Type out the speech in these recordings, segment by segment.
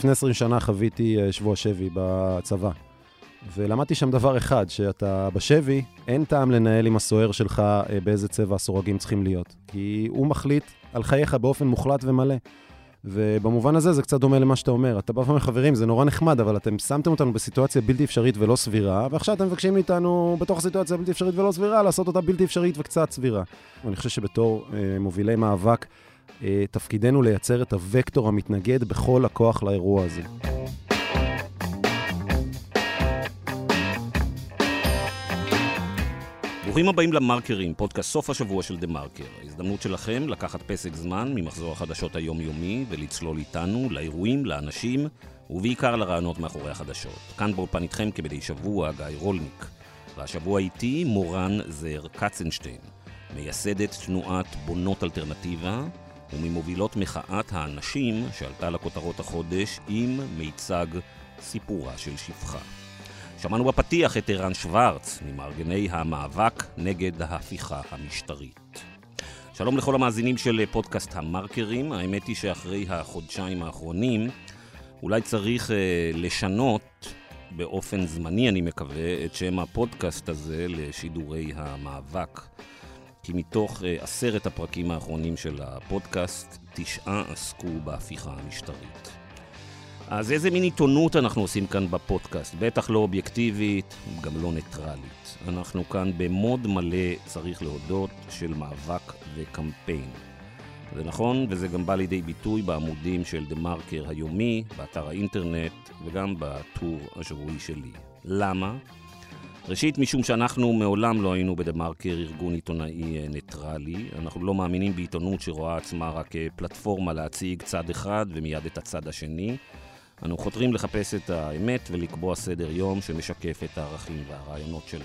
לפני 20 שנה חוויתי שבוע שבי בצבא. ולמדתי שם דבר אחד, שאתה בשבי, אין טעם לנהל עם הסוהר שלך באיזה צבע הסורגים צריכים להיות. כי הוא מחליט על חייך באופן מוחלט ומלא. ובמובן הזה זה קצת דומה למה שאתה אומר. אתה בא ואומר, חברים, זה נורא נחמד, אבל אתם שמתם אותנו בסיטואציה בלתי אפשרית ולא סבירה, ועכשיו אתם מבקשים מאיתנו, בתוך הסיטואציה בלתי אפשרית ולא סבירה, לעשות אותה בלתי אפשרית וקצת סבירה. ואני חושב שבתור אה, מובילי מאבק, אה, תפקידנו לייצר את הוקטור המתנגד בכל הכוח לאירוע הזה. ברוכים הבאים למרקרים, פודקאסט סוף השבוע של דה מרקר. ההזדמנות שלכם לקחת פסק זמן ממחזור החדשות היומיומי ולצלול איתנו לאירועים, לאנשים ובעיקר לרעיונות מאחורי החדשות. כאן באולפן איתכם כמדי שבוע גיא רולניק. והשבוע איתי מורן זר קצנשטיין, מייסדת תנועת בונות אלטרנטיבה וממובילות מחאת האנשים שעלתה לכותרות החודש עם מיצג סיפורה של שפחה. שמענו בפתיח את ערן שוורץ, ממארגני המאבק נגד ההפיכה המשטרית. שלום לכל המאזינים של פודקאסט המרקרים. האמת היא שאחרי החודשיים האחרונים, אולי צריך אה, לשנות באופן זמני, אני מקווה, את שם הפודקאסט הזה לשידורי המאבק. כי מתוך אה, עשרת הפרקים האחרונים של הפודקאסט, תשעה עסקו בהפיכה המשטרית. אז איזה מין עיתונות אנחנו עושים כאן בפודקאסט? בטח לא אובייקטיבית, גם לא ניטרלית. אנחנו כאן במוד מלא, צריך להודות, של מאבק וקמפיין. זה נכון, וזה גם בא לידי ביטוי בעמודים של דה מרקר היומי, באתר האינטרנט וגם בטור השבועי שלי. למה? ראשית, משום שאנחנו מעולם לא היינו בדה מרקר ארגון עיתונאי אה, ניטרלי. אנחנו לא מאמינים בעיתונות שרואה עצמה רק כפלטפורמה להציג צד אחד ומיד את הצד השני. אנו חותרים לחפש את האמת ולקבוע סדר יום שמשקף את הערכים והרעיונות שלנו.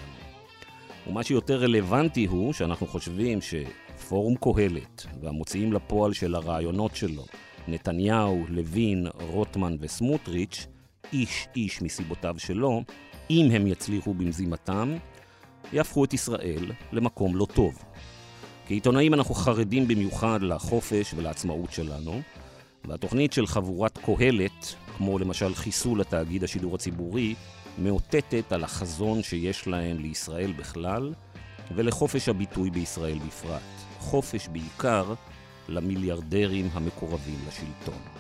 ומה שיותר רלוונטי הוא שאנחנו חושבים שפורום קהלת והמוציאים לפועל של הרעיונות שלו, נתניהו, לוין, רוטמן וסמוטריץ', איש איש מסיבותיו שלו, אם הם יצליחו במזימתם, יהפכו את ישראל למקום לא טוב. כעיתונאים אנחנו חרדים במיוחד לחופש ולעצמאות שלנו, והתוכנית של חבורת קהלת כמו למשל חיסול התאגיד השידור הציבורי, מאותתת על החזון שיש להם לישראל בכלל ולחופש הביטוי בישראל בפרט. חופש בעיקר למיליארדרים המקורבים לשלטון.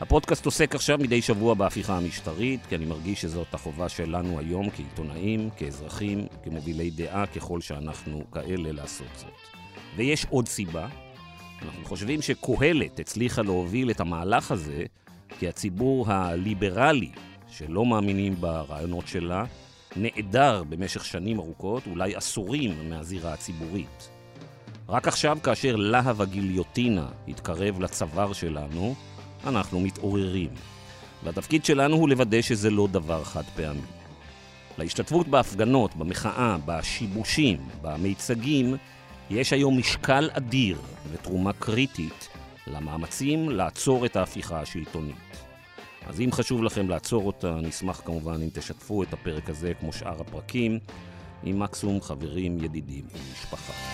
הפודקאסט עוסק עכשיו מדי שבוע בהפיכה המשטרית, כי אני מרגיש שזאת החובה שלנו היום כעיתונאים, כאזרחים, כמובילי דעה, ככל שאנחנו כאלה לעשות זאת. ויש עוד סיבה, אנחנו חושבים שקהלת הצליחה להוביל את המהלך הזה כי הציבור הליברלי, שלא מאמינים ברעיונות שלה, נעדר במשך שנים ארוכות, אולי עשורים, מהזירה הציבורית. רק עכשיו, כאשר להב הגיליוטינה התקרב לצוואר שלנו, אנחנו מתעוררים. והתפקיד שלנו הוא לוודא שזה לא דבר חד פעמי. להשתתפות בהפגנות, במחאה, בשיבושים, במיצגים, יש היום משקל אדיר ותרומה קריטית למאמצים לעצור את ההפיכה השלטונית. אז אם חשוב לכם לעצור אותה, נשמח כמובן אם תשתפו את הפרק הזה כמו שאר הפרקים עם מקסימום חברים, ידידים ומשפחה.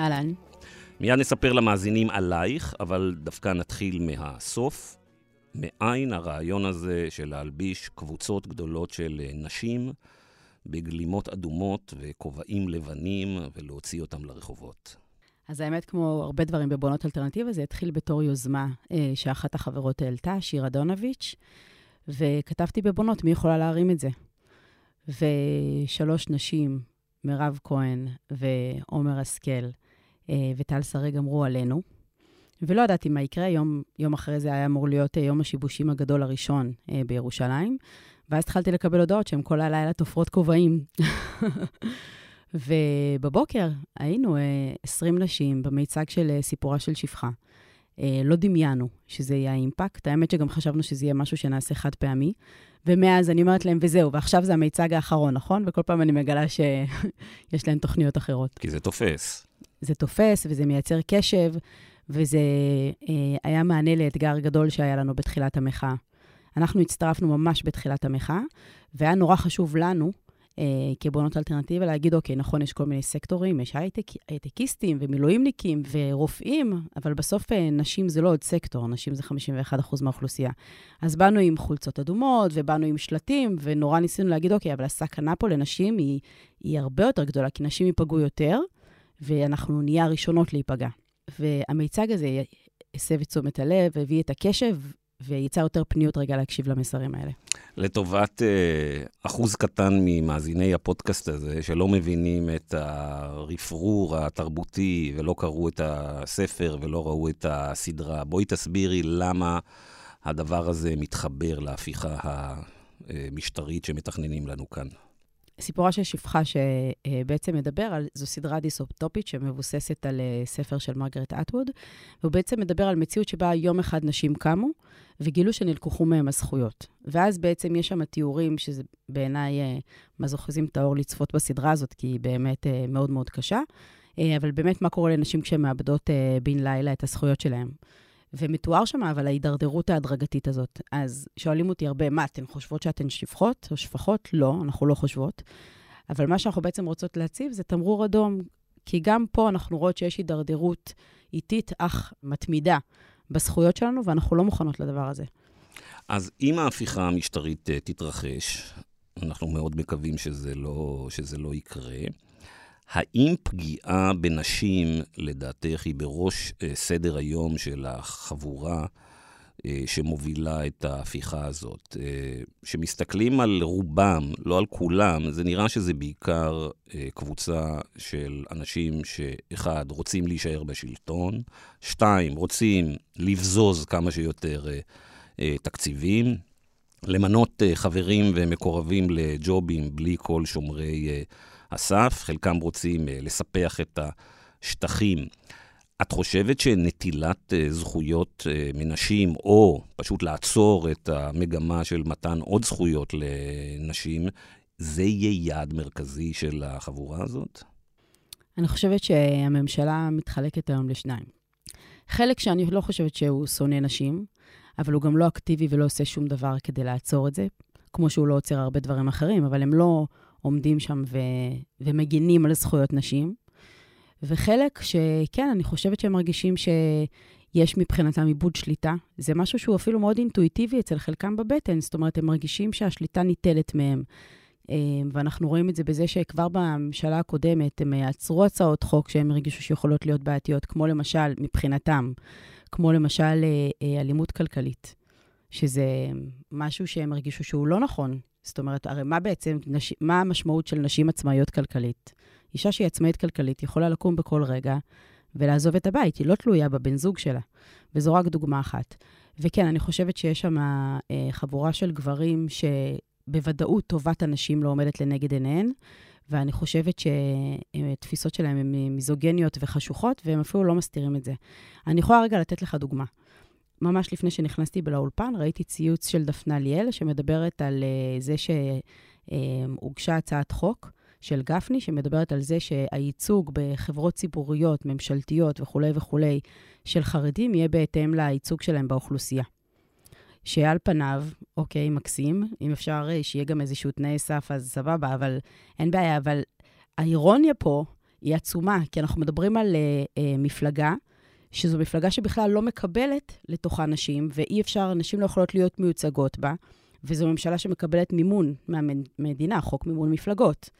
אהלן. מיד נספר למאזינים עלייך, אבל דווקא נתחיל מהסוף. מאין הרעיון הזה של להלביש קבוצות גדולות של נשים בגלימות אדומות וכובעים לבנים ולהוציא אותם לרחובות? אז האמת, כמו הרבה דברים בבונות אלטרנטיבה, זה התחיל בתור יוזמה אה, שאחת החברות העלתה, שירה דונוביץ', וכתבתי בבונות מי יכולה להרים את זה. ושלוש נשים מירב כהן ועומר השכל אה, וטל שריג אמרו עלינו. ולא ידעתי מה יקרה, יום, יום אחרי זה היה אמור להיות אה, יום השיבושים הגדול הראשון אה, בירושלים, ואז התחלתי לקבל הודעות שהן כל הלילה תופרות כובעים. ובבוקר היינו 20 נשים במיצג של סיפורה של שפחה. לא דמיינו שזה יהיה האימפקט. האמת שגם חשבנו שזה יהיה משהו שנעשה חד פעמי. ומאז אני אומרת להם, וזהו, ועכשיו זה המיצג האחרון, נכון? וכל פעם אני מגלה שיש להם תוכניות אחרות. כי זה תופס. זה תופס, וזה מייצר קשב, וזה אה, היה מענה לאתגר גדול שהיה לנו בתחילת המחאה. אנחנו הצטרפנו ממש בתחילת המחאה, והיה נורא חשוב לנו, אה, כבונות אלטרנטיבה, להגיד, אוקיי, נכון, יש כל מיני סקטורים, יש הייטק, הייטקיסטים ומילואימניקים ורופאים, אבל בסוף אה, נשים זה לא עוד סקטור, נשים זה 51% מהאוכלוסייה. אז באנו עם חולצות אדומות, ובאנו עם שלטים, ונורא ניסינו להגיד, אוקיי, אבל הסכנה פה לנשים היא, היא הרבה יותר גדולה, כי נשים ייפגעו יותר, ואנחנו נהיה הראשונות להיפגע. והמיצג הזה הסב את תשומת הלב, הביא את הקשב, ויצר יותר פניות רגע להקשיב למסרים האלה. לטובת uh, אחוז קטן ממאזיני הפודקאסט הזה, שלא מבינים את הרפרור התרבותי ולא קראו את הספר ולא ראו את הסדרה, בואי תסבירי למה הדבר הזה מתחבר להפיכה המשטרית שמתכננים לנו כאן. סיפורה של שפחה שבעצם מדבר על, זו סדרה דיסאופטופית שמבוססת על אה, ספר של מרגרט אטווד, והוא בעצם מדבר על מציאות שבה יום אחד נשים קמו וגילו שנלקחו מהם הזכויות. ואז בעצם יש שם תיאורים, שזה בעיניי אה, מזוכיזם טהור לצפות בסדרה הזאת, כי היא באמת אה, מאוד מאוד קשה, אבל באמת מה קורה לנשים כשהן מאבדות בן לילה את הזכויות שלהן. ומתואר שם אבל ההידרדרות ההדרגתית הזאת. אז שואלים אותי הרבה, מה, אתן חושבות שאתן שפחות או שפחות? לא, אנחנו לא חושבות. אבל מה שאנחנו בעצם רוצות להציב זה תמרור אדום, כי גם פה אנחנו רואות שיש הידרדרות איטית אך מתמידה בזכויות שלנו, ואנחנו לא מוכנות לדבר הזה. אז אם ההפיכה המשטרית אה, תתרחש, אנחנו מאוד מקווים שזה לא, שזה לא יקרה, האם פגיעה בנשים, לדעתך, היא בראש אה, סדר היום של החבורה אה, שמובילה את ההפיכה הזאת? אה, שמסתכלים על רובם, לא על כולם, זה נראה שזה בעיקר קבוצה של אנשים שאחד, רוצים להישאר בשלטון, שתיים, רוצים לבזוז כמה שיותר תקציבים, למנות חברים ומקורבים לג'ובים בלי כל שומרי... הסף, חלקם רוצים אה, לספח את השטחים. את חושבת שנטילת אה, זכויות אה, מנשים, או פשוט לעצור את המגמה של מתן עוד זכויות לנשים, זה יהיה יעד מרכזי של החבורה הזאת? אני חושבת שהממשלה מתחלקת היום לשניים. חלק שאני לא חושבת שהוא שונא נשים, אבל הוא גם לא אקטיבי ולא עושה שום דבר כדי לעצור את זה, כמו שהוא לא עוצר הרבה דברים אחרים, אבל הם לא עומדים שם ו, ומגינים על זכויות נשים. וחלק שכן, אני חושבת שהם מרגישים שיש מבחינתם עיבוד שליטה. זה משהו שהוא אפילו מאוד אינטואיטיבי אצל חלקם בבטן, זאת אומרת, הם מרגישים שהשליטה ניטלת מהם. אה, ואנחנו רואים את זה בזה שכבר בממשלה הקודמת הם עצרו הצעות חוק שהם הרגישו שיכולות להיות בעייתיות, כמו למשל, מבחינתם, כמו למשל אה, אה, אלימות כלכלית, שזה משהו שהם הרגישו שהוא לא נכון, זאת אומרת, הרי מה בעצם, נש... מה המשמעות של נשים עצמאיות כלכלית? אישה שהיא עצמאית כלכלית יכולה לקום בכל רגע ולעזוב את הבית, היא לא תלויה בבן זוג שלה. וזו רק דוגמה אחת. וכן, אני חושבת שיש שם אה, חבורה של גברים שבוודאות טובת הנשים לא עומדת לנגד עיניהן, ואני חושבת שתפיסות שלהם הן מיזוגניות וחשוכות, והם אפילו לא מסתירים את זה. אני יכולה רגע לתת לך דוגמה. ממש לפני שנכנסתי לאולפן, ראיתי ציוץ של דפנה ליאל, שמדברת על uh, זה שהוגשה uh, הצעת חוק של גפני, שמדברת על זה שהייצוג בחברות ציבוריות, ממשלתיות וכולי וכולי של חרדים יהיה בהתאם לייצוג שלהם באוכלוסייה. שעל פניו, אוקיי, מקסים, אם אפשר אה, שיהיה גם איזשהו תנאי סף, אז סבבה, אבל אין בעיה. אבל האירוניה פה היא עצומה, כי אנחנו מדברים על uh, uh, מפלגה שזו מפלגה שבכלל לא מקבלת לתוכה נשים, ואי אפשר, נשים לא יכולות להיות מיוצגות בה, וזו ממשלה שמקבלת מימון מהמדינה, חוק מימון מפלגות.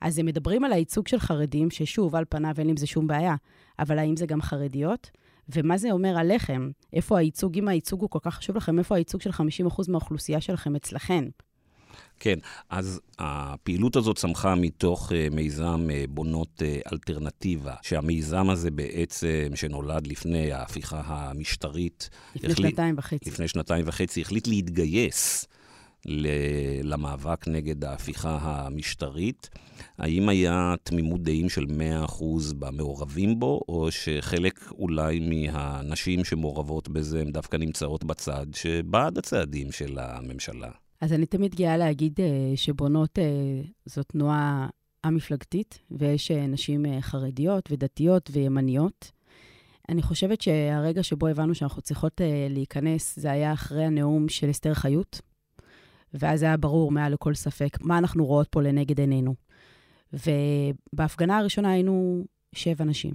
אז הם מדברים על הייצוג של חרדים, ששוב, על פניו אין עם זה שום בעיה, אבל האם זה גם חרדיות? ומה זה אומר עליכם? איפה הייצוג, אם הייצוג הוא כל כך חשוב לכם, איפה הייצוג של 50% מהאוכלוסייה שלכם אצלכן? כן, אז הפעילות הזאת צמחה מתוך uh, מיזם uh, בונות uh, אלטרנטיבה, שהמיזם הזה בעצם, שנולד לפני ההפיכה המשטרית... לפני החליט, שנתיים וחצי. לפני שנתיים וחצי, החליט להתגייס למאבק נגד ההפיכה המשטרית. האם היה תמימות דעים של 100% במעורבים בו, או שחלק אולי מהנשים שמעורבות בזה הן דווקא נמצאות בצד שבעד הצעדים של הממשלה? אז אני תמיד גאה להגיד uh, שבונות uh, זו תנועה א-מפלגתית, ויש uh, נשים חרדיות ודתיות וימניות. אני חושבת שהרגע שבו הבנו שאנחנו צריכות להיכנס, זה היה אחרי הנאום של אסתר חיות, ואז היה ברור מעל לכל ספק מה אנחנו רואות פה לנגד עינינו. ובהפגנה הראשונה היינו שבע נשים,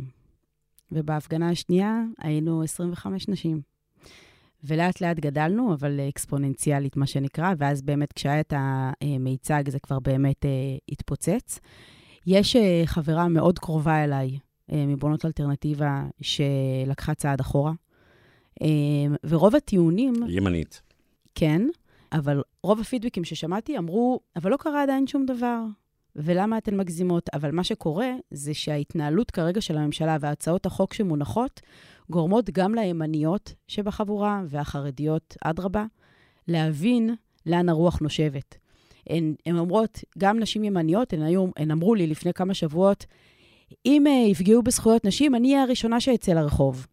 ובהפגנה השנייה היינו 25 נשים. ולאט לאט גדלנו, אבל אקספוננציאלית, מה שנקרא, ואז באמת כשהיה את המיצג זה כבר באמת אה, התפוצץ. יש אה, חברה מאוד קרובה אליי, אה, מבונות אלטרנטיבה, שלקחה צעד אחורה, ורוב הטיעונים... ימנית. כן, אבל רוב הפידבקים ששמעתי אמרו, אבל לא קרה עדיין שום דבר. ולמה אתן מגזימות? אבל מה שקורה זה שההתנהלות כרגע של הממשלה והצעות החוק שמונחות גורמות גם לימניות שבחבורה והחרדיות, אדרבה, להבין לאן הרוח נושבת. הן, הן אומרות, גם נשים ימניות, הן, היו, הן אמרו לי לפני כמה שבועות, אם uh, יפגעו בזכויות נשים, אני אהיה הראשונה שאצא לרחוב.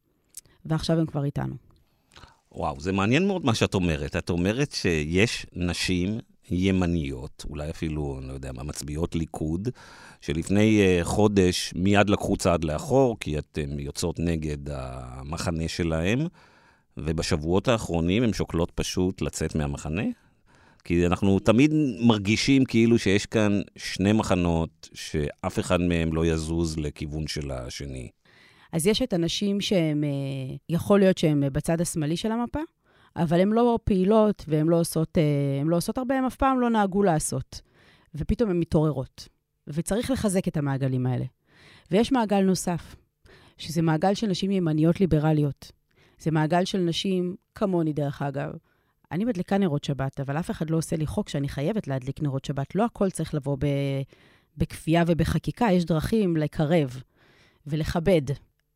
ועכשיו הן כבר איתנו. וואו, זה מעניין מאוד מה שאת אומרת. את אומרת שיש נשים ימניות, אולי אפילו, אני לא יודע מה, מצביעות ליכוד, שלפני uh, חודש מיד לקחו צעד לאחור, כי אתן יוצאות נגד המחנה שלהם, ובשבועות האחרונים הן שוקלות פשוט לצאת מהמחנה? כי אנחנו תמיד מרגישים כאילו שיש כאן שני מחנות, שאף אחד מהם לא יזוז לכיוון של השני. אז יש את הנשים שהם, אה, יכול להיות שהם בצד השמאלי של המפה, אבל הן לא פעילות והן לא עושות, אה, לא עושות הרבה, הן אף פעם לא נהגו לעשות. ופתאום הן מתעוררות. וצריך לחזק את המעגלים האלה. ויש מעגל נוסף, שזה מעגל של נשים ימניות ליברליות. זה מעגל של נשים כמוני, דרך אגב. אני מדליקה נרות שבת, אבל אף אחד לא עושה לי חוק שאני חייבת להדליק נרות שבת. לא הכל צריך לבוא בכפייה ובחקיקה, יש דרכים לקרב ולכבד.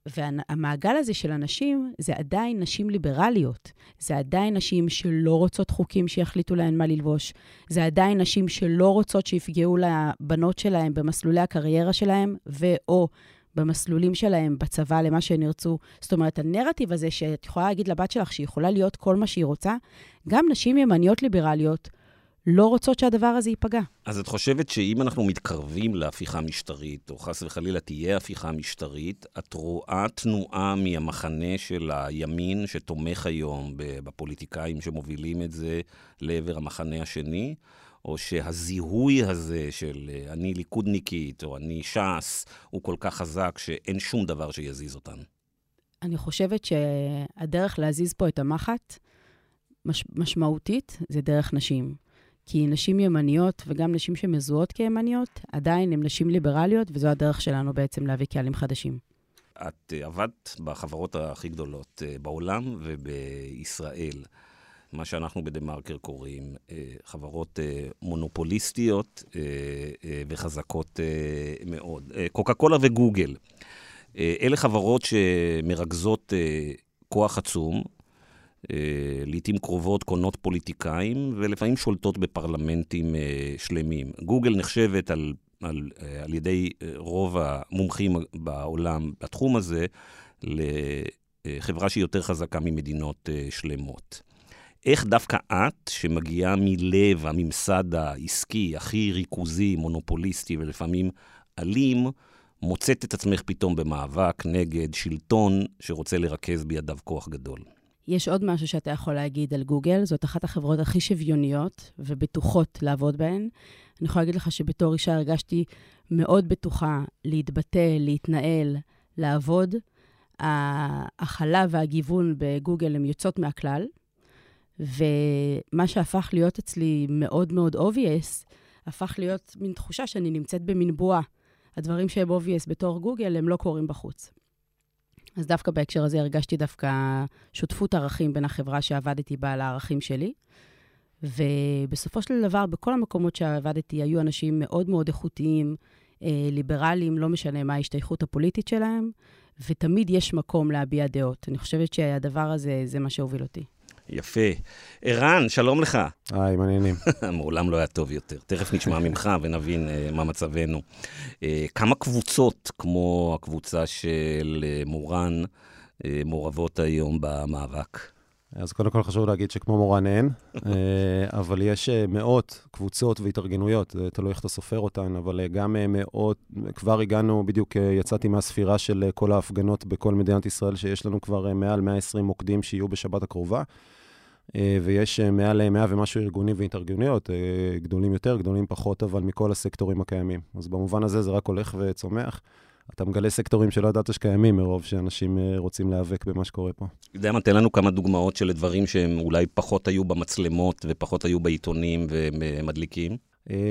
והמעגל הזה של הנשים, זה עדיין נשים ליברליות. זה עדיין נשים שלא רוצות חוקים שיחליטו להן מה ללבוש. זה עדיין נשים שלא רוצות שיפגעו לבנות שלהן במסלולי הקריירה שלהן, ו/או במסלולים שלהן בצבא למה שהן ירצו. זאת אומרת, הנרטיב הזה שאת יכולה להגיד לבת שלך שהיא יכולה להיות כל מה שהיא רוצה, גם נשים ימניות ליברליות לא רוצות שהדבר הזה ייפגע. אז את חושבת שאם אנחנו מתקרבים להפיכה משטרית, או חס וחלילה תהיה הפיכה משטרית, את רואה תנועה מהמחנה של הימין שתומך היום בפוליטיקאים שמובילים את זה לעבר המחנה השני? או שהזיהוי הזה של אה, אני ליכודניקית או אני ש"ס הוא כל כך חזק שאין שום דבר שיזיז אותן? אני חושבת שהדרך להזיז פה את המחט מש, משמעותית זה דרך נשים. כי נשים ימניות וגם נשים שמזוהות כימניות, עדיין הן נשים ליברליות, וזו הדרך שלנו בעצם להביא קהלים חדשים. את uh, עבדת בחברות הכי גדולות uh, בעולם ובישראל. מה שאנחנו בדה-מרקר קוראים uh, חברות מונופוליסטיות וחזקות מאוד. קוקה קולה וגוגל. אלה חברות שמרכזות כוח עצום, אה, לעיתים קרובות קונות פוליטיקאים, ולפעמים שולטות בפרלמנטים אה, שלמים. גוגל נחשבת על, על, אה, על ידי רוב המומחים בעולם בתחום הזה לחברה שהיא יותר חזקה ממדינות שלמות. איך דווקא את, שמגיעה מלב הממסד העסקי הכי ריכוזי, מונופוליסטי ולפעמים אלים, מוצאת את עצמך פתאום במאבק נגד שלטון שרוצה לרכז בידיו כוח גדול? יש עוד משהו שאתה יכול להגיד על גוגל, זאת אחת החברות הכי שוויוניות ובטוחות לעבוד בהן. אני יכולה להגיד לך שבתור אישה הרגשתי מאוד בטוחה להתבטא, להתנהל, לעבוד. ההכלה והגיוון בגוגל הן יוצאות מהכלל, ומה שהפך להיות אצלי מאוד מאוד obvious, הפך להיות מין תחושה שאני נמצאת במין בועה. הדברים שהם obvious בתור גוגל, הם לא קורים בחוץ. אז דווקא בהקשר הזה הרגשתי דווקא שותפות ערכים בין החברה שעבדתי בה לערכים שלי. ובסופו של דבר, בכל המקומות שעבדתי היו אנשים מאוד מאוד איכותיים, אה, ליברליים, לא משנה מה ההשתייכות הפוליטית שלהם, ותמיד יש מקום להביע דעות. אני חושבת שהדבר הזה, זה מה שהוביל אותי. יפה. ערן, שלום לך. היי, מעניינים. מעולם לא היה טוב יותר. תכף נשמע ממך ונבין uh, מה מצבנו. Uh, כמה קבוצות, כמו הקבוצה של uh, מורן, uh, מעורבות היום במאבק? אז קודם כל חשוב להגיד שכמו מורן אין, אבל יש מאות קבוצות והתארגנויות, זה תלוי איך אתה סופר אותן, אבל גם מאות, כבר הגענו, בדיוק יצאתי מהספירה של כל ההפגנות בכל מדינת ישראל, שיש לנו כבר מעל 120 מוקדים שיהיו בשבת הקרובה. אה, ויש אה, מעל 100 ומשהו ארגונים והתארגנויות, אה, גדולים יותר, גדולים פחות, אבל מכל הסקטורים הקיימים. אז במובן הזה זה רק הולך וצומח. אתה מגלה סקטורים שלא ידעת שקיימים מרוב שאנשים רוצים להיאבק במה שקורה פה. אתה יודע מה, תן לנו כמה דוגמאות של דברים שהם אולי פחות היו במצלמות ופחות היו בעיתונים ומדליקים.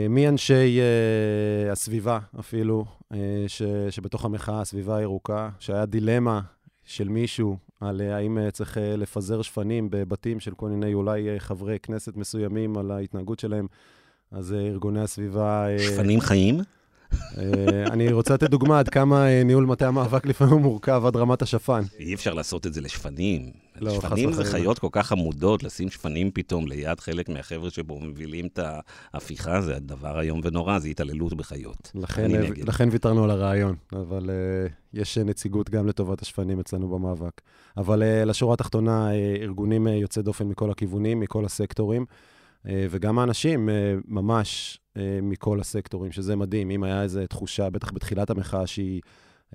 מאנשי הסביבה אפילו, שבתוך המחאה, הסביבה הירוקה, שהיה דילמה של מישהו על אה, האם אה, צריך אה, לפזר שפנים בבתים של כל מיני אולי חברי כנסת מסוימים על ההתנהגות שלהם, אז ארגוני הסביבה... שפנים חיים? אני רוצה לתת דוגמה עד כמה ניהול מטה המאבק לפעמים מורכב עד רמת השפן. אי אפשר לעשות את זה לשפנים. לא, שפנים זה חיות כל כך עמודות, לשים שפנים פתאום ליד חלק מהחבר'ה שבו מובילים את ההפיכה, זה דבר איום ונורא, זה התעללות בחיות. לכן, לכן ויתרנו על הרעיון, אבל uh, יש נציגות גם לטובת השפנים אצלנו במאבק. אבל uh, לשורה התחתונה, uh, ארגונים uh, יוצאי דופן מכל הכיוונים, מכל הסקטורים. Uh, וגם האנשים uh, ממש uh, מכל הסקטורים, שזה מדהים. אם היה איזו תחושה, בטח בתחילת המחאה, שהיא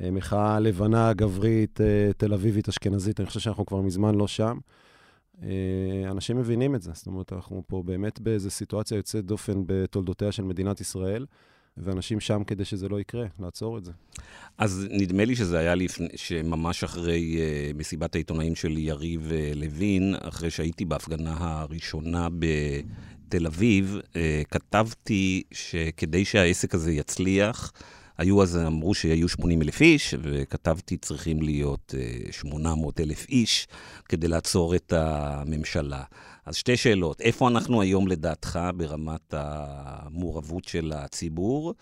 אה, מחאה לבנה, גברית, אה, תל אביבית, אשכנזית, אני חושב שאנחנו כבר מזמן לא שם. אה, אנשים מבינים את זה, זאת אומרת, אנחנו פה באמת באיזו סיטואציה יוצאת דופן בתולדותיה של מדינת ישראל, ואנשים שם כדי שזה לא יקרה, לעצור את זה. אז נדמה לי שזה היה לפני, שממש אחרי uh, מסיבת העיתונאים של יריב uh, לוין, אחרי שהייתי בהפגנה הראשונה בתל אביב, uh, כתבתי שכדי שהעסק הזה יצליח, היו אז, אמרו שיהיו 80 אלף איש, וכתבתי צריכים להיות 800 אה, אלף איש כדי לעצור את הממשלה. אז שתי שאלות, איפה אנחנו היום לדעתך ברמת המעורבות של הציבור?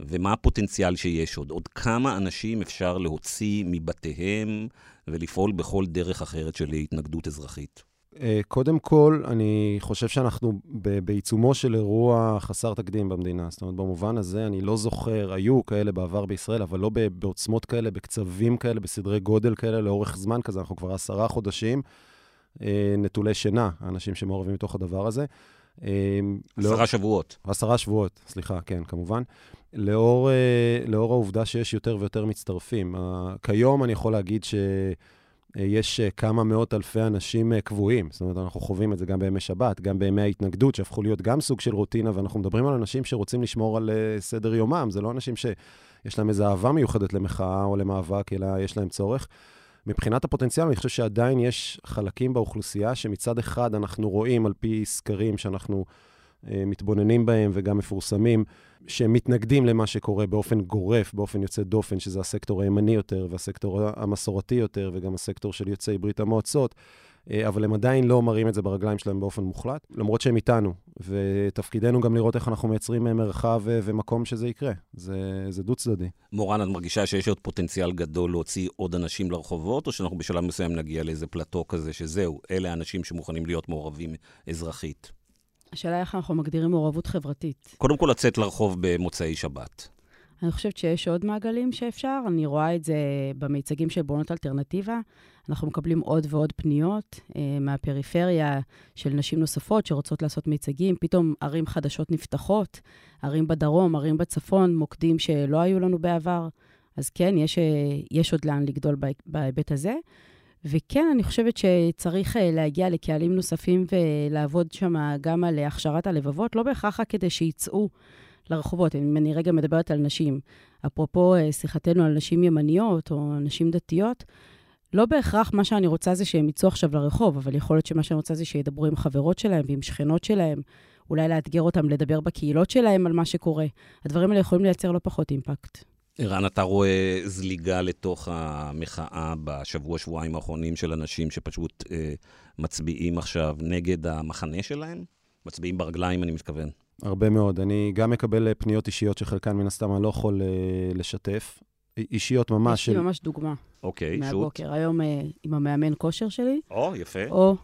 ומה הפוטנציאל שיש עוד? עוד כמה אנשים אפשר להוציא מבתיהם ולפעול בכל דרך אחרת של התנגדות אזרחית? אה, קודם כל, אני חושב שאנחנו בעיצומו של אירוע חסר תקדים במדינה. זאת אומרת, במובן הזה, אני לא זוכר, היו כאלה בעבר בישראל, אבל לא בעוצמות כאלה, בקצבים כאלה, בסדרי גודל כאלה, לאורך זמן כזה. אנחנו כבר עשרה חודשים אה, נטולי שינה, האנשים שמעורבים מתוך הדבר הזה. אה, עשרה לא, שבועות. עשרה שבועות, סליחה, כן, כמובן. לאור, לאור העובדה שיש יותר ויותר מצטרפים. כיום אני יכול להגיד ש... אה, יש אה, כמה מאות אלפי אנשים אה, קבועים. זאת אומרת, אנחנו חווים את זה גם בימי שבת, גם בימי ההתנגדות, שהפכו להיות גם סוג של רוטינה, ואנחנו מדברים על אנשים שרוצים לשמור על סדר יומם. זה לא אנשים שיש להם איזו אהבה מיוחדת למחאה או למאבק, אלא יש להם צורך. מבחינת הפוטנציאל, אני חושב שעדיין יש חלקים באוכלוסייה שמצד אחד אנחנו רואים, על פי סקרים שאנחנו מתבוננים בהם וגם מפורסמים, שמתנגדים למה שקורה באופן גורף, באופן יוצא דופן, שזה הסקטור הימני יותר והסקטור המסורתי יותר, וגם הסקטור של יוצאי ברית המועצות, אה, אבל הם עדיין לא מראים את זה ברגליים שלהם באופן מוחלט, למרות שהם איתנו, ותפקידנו גם לראות איך אנחנו מייצרים מרחב אה, ומקום שזה יקרה. זה, זה דו-צדדי. מורן, את מרגישה שיש עוד פוטנציאל גדול להוציא עוד אנשים לרחובות, או שאנחנו בשלב מסוים נגיע לאיזה פלטו כזה, שזהו, אלה האנשים שמוכנים להיות מעורבים אזרחית? השאלה איך אנחנו מגדירים מעורבות חברתית. קודם כל לצאת לרחוב במוצאי שבת. אני חושבת שיש עוד מעגלים שאפשר. אני רואה את זה במיצגים של בונות אלטרנטיבה. אנחנו מקבלים עוד ועוד פניות אה, מהפריפריה של נשים נוספות שרוצות לעשות מיצגים. פתאום ערים חדשות נפתחות, ערים בדרום, ערים בצפון, מוקדים שלא היו לנו בעבר. אז כן, יש, אה, יש עוד לאן לגדול בהיבט הזה. וכן, אני חושבת שצריך אה, להגיע לקהלים נוספים ולעבוד שם גם על הכשרת הלבבות, לא בהכרח רק כדי שיצאו לרחובות. אם אני רגע מדברת על נשים, אפרופו אה, שיחתנו על נשים ימניות או נשים דתיות, לא בהכרח מה שאני רוצה זה שהם יצאו עכשיו לרחוב, אבל יכול להיות שמה שאני רוצה זה שידברו עם חברות שלהם ועם שכנות שלהם, אולי לאתגר אותם לדבר בקהילות שלהם על מה שקורה. הדברים האלה יכולים לייצר לא פחות אימפקט. ערן, אתה רואה זליגה לתוך המחאה בשבוע, שבועיים האחרונים של אנשים שפשוט אה, מצביעים עכשיו נגד המחנה שלהם? מצביעים ברגליים, אני מתכוון. הרבה מאוד. אני גם מקבל אה, פניות אישיות שחלקן מן הסתם אני לא יכול אה, לשתף. אישיות ממש. יש לי של... ממש דוגמה. אוקיי, שוט. מהבוקר. היום אה, עם המאמן כושר שלי. או, יפה. או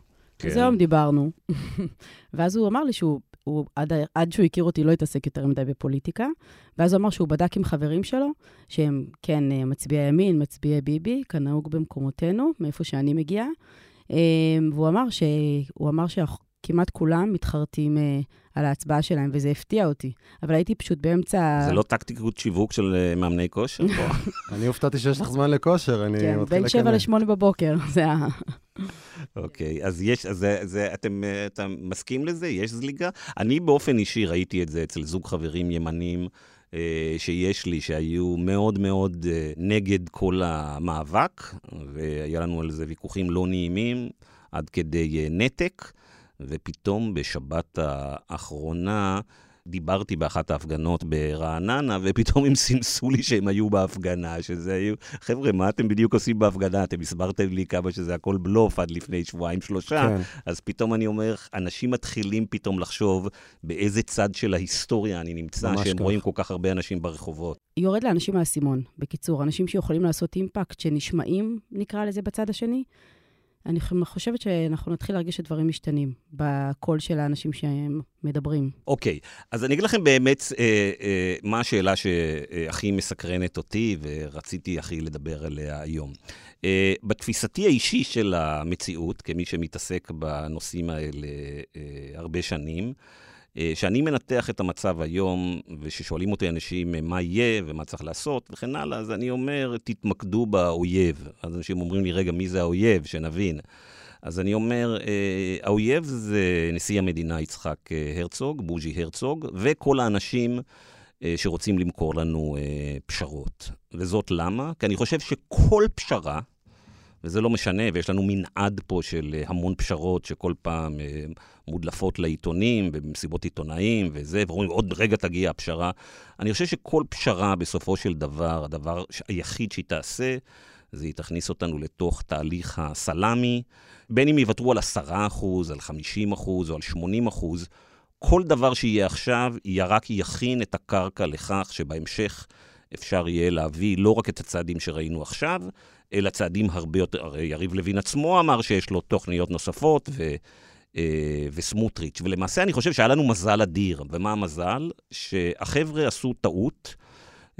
כן. אז היום דיברנו. ואז הוא אמר לי שהוא, הוא, עד, עד שהוא הכיר אותי, לא התעסק יותר מדי בפוליטיקה. ואז הוא אמר שהוא בדק עם חברים שלו, שהם כן אה, מצביעי ימין, מצביעי ביבי, כנהוג במקומותינו, מאיפה שאני מגיעה. אה, והוא אמר, ש... אמר שכמעט כולם מתחרטים אה, על ההצבעה שלהם, וזה הפתיע אותי. אבל הייתי פשוט באמצע... זה לא טקטיקות שיווק של מאמני כושר? אני הופתעתי שיש לך זמן לכושר, אני כן, מתחיל לקנא. כן, בין 7 ל-8 בבוקר, זה ה... אוקיי, אז יש, אז זה, זה, אתם, אתה מסכים לזה? יש זליגה? אני באופן אישי ראיתי את זה אצל זוג חברים ימנים. אה, שיש לי, שהיו מאוד מאוד אה, נגד כל המאבק, והיה לנו על זה ויכוחים לא נעימים, עד כדי אה, נתק, ופתאום בשבת האחרונה דיברתי באחת ההפגנות ברעננה, ופתאום הם סימסו לי שהם היו בהפגנה, שזה היו... חבר'ה, מה אתם בדיוק עושים בהפגנה? אתם הסברתם לי כמה שזה הכל בלוף עד לפני שבועיים-שלושה, כן. אז פתאום אני אומר, אנשים מתחילים פתאום לחשוב באיזה צד של ההיסטוריה אני נמצא, שהם כך. רואים כל כך הרבה אנשים ברחובות. יורד לאנשים מהאסימון, בקיצור, אנשים שיכולים לעשות אימפקט, שנשמעים, נקרא לזה, בצד השני. אני חושבת שאנחנו נתחיל להרגיש שדברים משתנים בקול של האנשים שהם מדברים. אוקיי, okay. אז אני אגיד לכם באמת אה, אה, מה השאלה שהכי מסקרנת אותי ורציתי הכי לדבר עליה היום. אה, בתפיסתי האישי של המציאות, כמי שמתעסק בנושאים האלה אה, הרבה שנים, אה, שאני מנתח את המצב היום, וששואלים אותי אנשים אה, מה יהיה ומה צריך לעשות וכן הלאה, אז אני אומר, תתמקדו באויב. אז אנשים אומרים לי, רגע, מי זה האויב? שנבין. אז אני אומר, אה, האויב זה נשיא המדינה יצחק הרצוג, בוז'י הרצוג, וכל האנשים שרוצים למכור לנו פשרות. וזאת למה? כי אני חושב שכל פשרה, וזה לא משנה, ויש לנו מנעד פה של אה, המון פשרות שכל פעם אה, מודלפות לעיתונים ובמסיבות עיתונאים וזה, ואומרים, עוד רגע תגיע הפשרה. אני חושב שכל פשרה, בסופו של דבר, הדבר היחיד שהיא תעשה, זה היא תכניס אותנו לתוך תהליך הסלאמי, בין אם יוותרו על 10%, על 50% או על 80%, כל דבר שיהיה עכשיו, רק יכין את הקרקע לכך שבהמשך אפשר יהיה להביא לא רק את הצעדים שראינו עכשיו, אלא צעדים הרבה יותר, הרי יריב לוין עצמו אמר שיש לו תוכניות נוספות, ו, אה, וסמוטריץ'. ולמעשה אני חושב שהיה לנו מזל אדיר. ומה המזל? שהחבר'ה עשו טעות.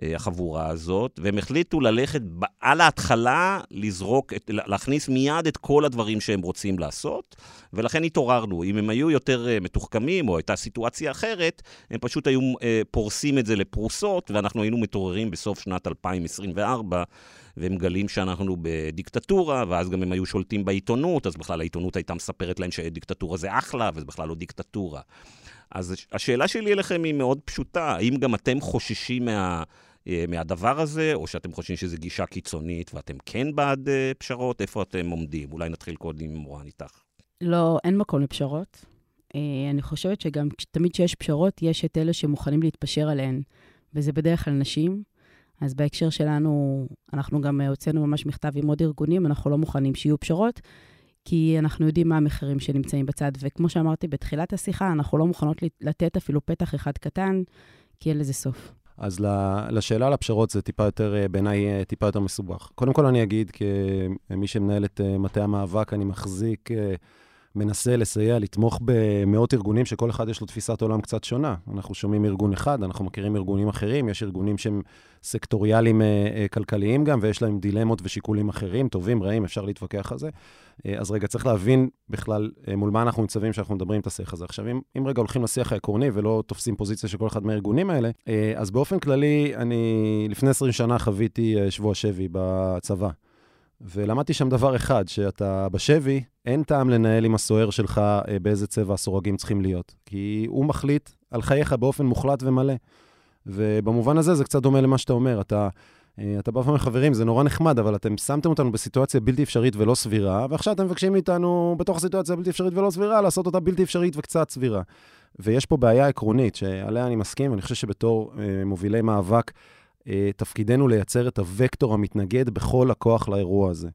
אה, החבורה הזאת, והם החליטו ללכת על ההתחלה, לזרוק, להכניס מיד את כל הדברים שהם רוצים לעשות, ולכן התעוררנו. אם הם היו יותר אה, מתוחכמים, או הייתה סיטואציה אחרת, הם פשוט היו אה, פורסים את זה לפרוסות, ואנחנו היינו מתעוררים בסוף שנת 2024. ומגלים שאנחנו בדיקטטורה, ואז גם הם היו שולטים בעיתונות, אז בכלל העיתונות הייתה מספרת להם שדיקטטורה זה אחלה, וזה בכלל לא דיקטטורה. אז השאלה שלי אליכם היא מאוד פשוטה, האם גם אתם חוששים מה... אה, מהדבר הזה, או שאתם חושבים שזו גישה קיצונית ואתם כן בעד uh, פשרות? איפה אתם עומדים? אולי נתחיל קודם עם מורן איתך. לא, אין מקום לפשרות. Uh, אני חושבת שגם תמיד כשיש פשרות, יש את אלה שמוכנים להתפשר עליהן, וזה בדרך כלל נשים. אז בהקשר שלנו, אנחנו גם הוצאנו ממש מכתב עם עוד ארגונים, אנחנו לא מוכנים שיהיו פשרות, כי אנחנו יודעים מה המחירים שנמצאים בצד. וכמו שאמרתי בתחילת השיחה, אנחנו לא מוכנות לתת אפילו פתח אחד קטן, כי אין לזה סוף. אז לשאלה על הפשרות זה טיפה יותר, אה, בעיניי, אה, טיפה יותר מסובך. קודם כל אני אגיד, כמי שמנהל את אה, מטה המאבק, אני מחזיק, מנסה לסייע, לתמוך במאות ארגונים שכל אחד יש לו תפיסת עולם קצת שונה. אנחנו שומעים ארגון אחד, אנחנו מכירים ארגונים אחרים, יש ארגונים שהם סקטוריאליים כלכליים גם, ויש להם דילמות ושיקולים אחרים, טובים, רעים, אפשר להתווכח על זה. אה, אז רגע, צריך להבין בכלל אה, מול מה אנחנו ניצבים כשאנחנו מדברים את השיח הזה. עכשיו, אם, אם רגע הולכים לשיח העקרוני ולא תופסים פוזיציה של כל אחד מהארגונים האלה, אה, אז באופן כללי, אני לפני 20 שנה חוויתי שבוע שבי בצבא. ולמדתי שם דבר אחד, שאתה בשבי, אין טעם לנהל עם הסוהר שלך באיזה צבע הסורגים צריכים להיות. כי הוא מחליט על חייך באופן מוחלט ומלא. ובמובן הזה זה קצת דומה למה שאתה אומר. אתה אה, אתה בא ואומר, חברים, זה נורא נחמד, אבל אתם שמתם אותנו בסיטואציה בלתי אפשרית ולא סבירה, ועכשיו אתם מבקשים מאיתנו, בתוך הסיטואציה בלתי אפשרית ולא סבירה, לעשות אותה בלתי אפשרית וקצת סבירה. ויש פה בעיה עקרונית, שעליה אני מסכים, ואני חושב שבתור אה, מובילי מאבק, אה, תפקידנו לייצר את הוקטור המתנגד בכל הכוח לאירוע הזה.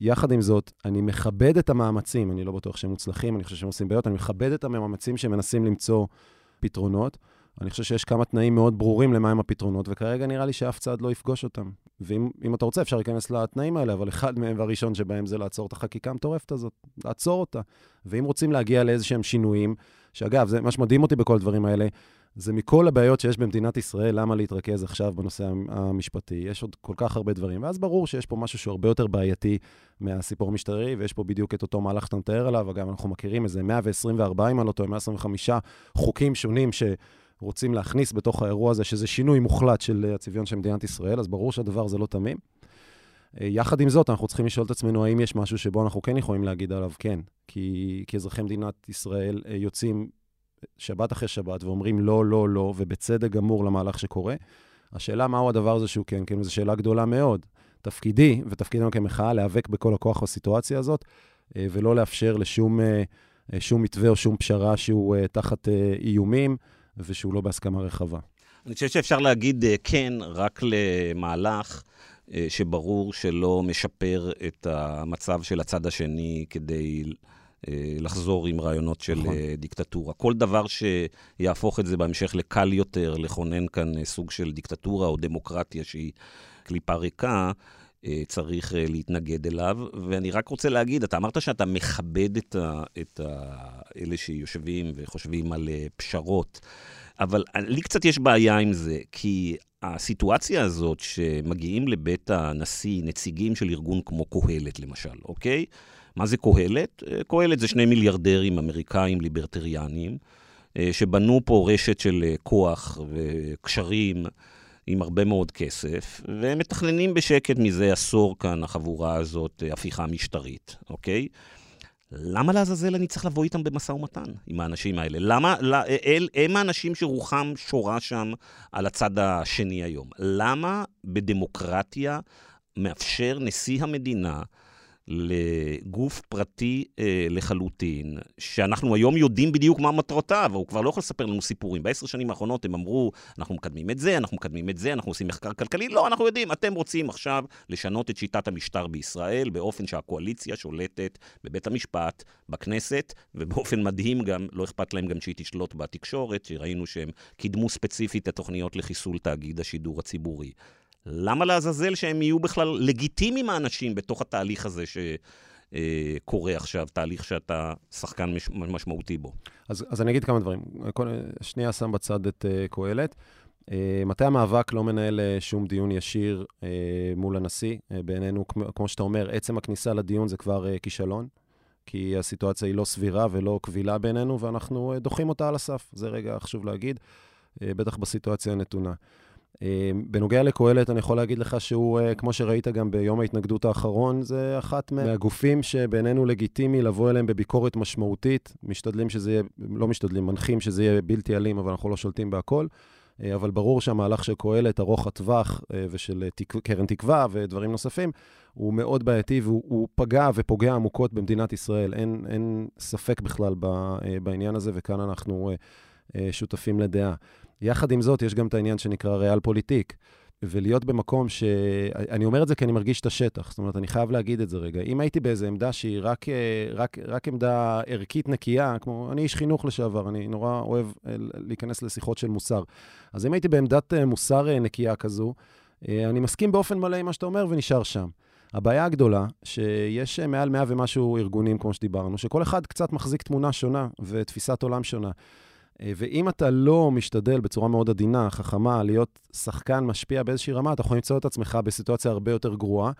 יחד עם זאת, אני מכבד את המאמצים, אני לא בטוח שהם מוצלחים, אני חושב שהם עושים בעיות, אני מכבד את המאמצים שמנסים למצוא פתרונות. אני חושב שיש כמה תנאים מאוד ברורים למהם הפתרונות, וכרגע נראה לי שאף צד לא יפגוש אותם. ואם אתה רוצה, אפשר להיכנס לתנאים האלה, אבל אחד מהם והראשון שבהם זה לעצור את החקיקה המטורפת הזאת, לעצור אותה. ואם רוצים להגיע לאיזה שהם שינויים, שאגב, זה מה שמדהים אותי בכל הדברים האלה, זה מכל הבעיות שיש במדינת ישראל, למה להתרכז עכשיו בנושא המשפטי? יש עוד כל כך הרבה דברים. ואז ברור שיש פה משהו שהוא הרבה יותר בעייתי מהסיפור המשטרי, ויש פה בדיוק את אותו מהלך שאתה מתאר עליו. אגב, אנחנו מכירים איזה 124, אם אני לא טועה, 125 חוקים שונים שרוצים להכניס בתוך האירוע הזה, שזה שינוי מוחלט של הצביון של מדינת ישראל, אז ברור שהדבר הזה לא תמים. אה, יחד עם זאת, אנחנו צריכים לשאול את עצמנו האם יש משהו שבו אנחנו כן יכולים להגיד עליו כן. כי כאזרחי מדינת ישראל אה, יוצאים שבת אחרי שבת ואומרים לא, לא, לא, ובצדק גמור למהלך שקורה. השאלה מהו הדבר הזה שהוא כן, כן, זו שאלה גדולה מאוד. תפקידי, ותפקידנו כמחאה, להיאבק בכל הכוח בסיטואציה הזאת, אה, ולא לאפשר לשום אה, אה, שום מתווה או שום פשרה שהוא תחת איומים, ושהוא לא בהסכמה רחבה. אני חושב שאפשר להגיד כן רק למהלך שברור שלא משפר את המצב של הצד השני כדי לחזור עם רעיונות של נכון. אה, דיקטטורה. כל דבר שיהפוך את זה בהמשך לקל יותר, לכונן כאן אה, סוג של דיקטטורה או דמוקרטיה שהיא קליפה ריקה, צריך להתנגד אליו. ואני רק רוצה להגיד, אתה אמרת שאתה מכבד את, ה, את ה, אלה שיושבים וחושבים על פשרות, אבל לי קצת יש בעיה עם זה, כי הסיטואציה הזאת שמגיעים לבית הנשיא נציגים של ארגון כמו קהלת, למשל, אוקיי? מה זה קהלת? אה, קהלת זה שני מיליארדרים אמריקאים ליברטריאנים, אה, שבנו פה רשת של אה, כוח וקשרים עם הרבה מאוד כסף, והם מתכננים בשקט מזה עשור כאן, החבורה הזאת, הפיכה משטרית, אוקיי? למה לעזאזל אני צריך לבוא איתם במשא ומתן, עם האנשים האלה? למה, אל, הם האנשים שרוחם שורה שם על הצד השני היום. למה בדמוקרטיה מאפשר נשיא המדינה לגוף פרטי אה, לחלוטין, שאנחנו היום יודעים בדיוק מה מטרותיו, הוא כבר לא יכול לספר לנו סיפורים. בעשר שנים האחרונות הם אמרו, אנחנו מקדמים את זה, אנחנו מקדמים את זה, אנחנו עושים מחקר כלכלי. לא, אנחנו יודעים, אתם רוצים עכשיו לשנות את שיטת המשטר בישראל באופן שהקואליציה שולטת בבית המשפט, בכנסת, ובאופן מדהים גם, לא אכפת להם גם שהיא תשלוט בתקשורת, שראינו שהם קידמו ספציפית את התוכניות לחיסול תאגיד השידור הציבורי. למה לעזאזל שהם יהיו בכלל לגיטימיים האנשים בתוך התהליך הזה שקורה עכשיו, תהליך שאתה שחקן מש, משמעותי בו? אז, אז אני אגיד כמה דברים. שנייה שם בצד את uh, קהלת. Uh, מטה המאבק לא מנהל uh, שום דיון ישיר uh, מול הנשיא. Uh, בעינינו, כמו, כמו שאתה אומר, עצם הכניסה לדיון זה כבר uh, כישלון, כי הסיטואציה היא לא סבירה ולא קבילה בעינינו, ואנחנו uh, דוחים אותה על הסף. זה רגע חשוב להגיד, uh, בטח בסיטואציה הנתונה. אה, בנוגע לקהלת, אני יכול להגיד לך שהוא, אה, כמו שראית גם ביום ההתנגדות האחרון, זה אחת מהגופים שבינינו לגיטימי לבוא אליהם בביקורת משמעותית. משתדלים שזה יהיה, לא משתדלים, מנחים שזה יהיה בלתי אלים, אבל אנחנו לא שולטים בהכל. אה, אבל ברור שהמהלך של קהלת, ארוך הטווח ושל תק... קרן תקווה ודברים נוספים, הוא מאוד בעייתי והוא פגע ופוגע עמוקות במדינת ישראל. אין, אין ספק בכלל בעניין הזה, וכאן אנחנו שותפים לדעה. יחד עם זאת, יש גם את העניין שנקרא ריאל פוליטיק. ולהיות במקום ש... אני אומר את זה כי אני מרגיש את השטח, זאת אומרת, אני חייב להגיד את זה רגע. אם הייתי באיזו עמדה שהיא רק, רק, רק עמדה ערכית נקייה, כמו, אני איש חינוך לשעבר, אני נורא אוהב אה, להיכנס לשיחות של מוסר. אז אם הייתי בעמדת אה, מוסר אה, נקייה כזו, אני מסכים באופן מלא עם מה שאתה אומר ונשאר שם. הבעיה הגדולה, שיש מעל מאה ומשהו ארגונים, כמו שדיברנו, שכל אחד קצת מחזיק תמונה שונה ותפיסת עולם שונה. אה, ואם אתה לא משתדל בצורה מאוד עדינה, חכמה, להיות שחקן משפיע באיזושהי רמה, אתה יכול למצוא את עצמך בסיטואציה הרבה יותר גרועה.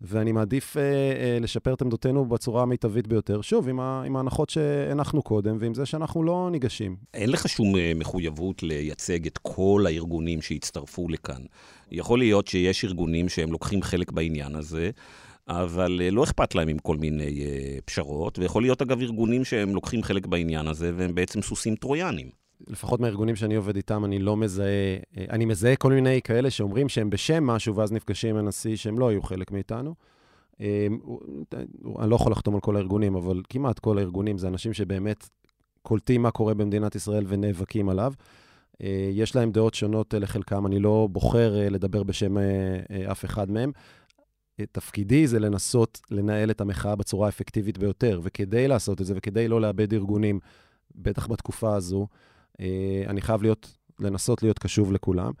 ואני מעדיף אה, אה, לשפר את עמדותינו בצורה המיטבית ביותר. שוב, עם, ה, עם ההנחות שהנחנו קודם, ועם זה שאנחנו לא ניגשים. אין לך שום אה, מחויבות לייצג את כל הארגונים שהצטרפו לכאן. יכול להיות שיש ארגונים שהם לוקחים חלק בעניין הזה, אבל אה, לא אכפת להם עם כל מיני uh, פשרות, ויכול להיות אגב ארגונים שהם לוקחים חלק בעניין הזה, והם בעצם סוסים טרויאנים. לפחות מהארגונים שאני עובד איתם, אני לא מזהה, אה, אני מזהה כל מיני כאלה שאומרים שהם בשם משהו, ואז נפגשים עם הנשיא שהם לא היו חלק מאיתנו. אני לא יכול לחתום על כל הארגונים, אבל כמעט כל הארגונים זה אנשים שבאמת קולטים מה קורה במדינת ישראל ונאבקים עליו. יש להם דעות שונות לחלקם, אני לא בוחר לדבר בשם אף אחד מהם, תפקידי זה לנסות לנהל את המחאה בצורה האפקטיבית ביותר, וכדי לעשות את זה, וכדי לא לאבד ארגונים, בטח בתקופה הזו, אה, אני חייב להיות, לנסות להיות קשוב לכולם.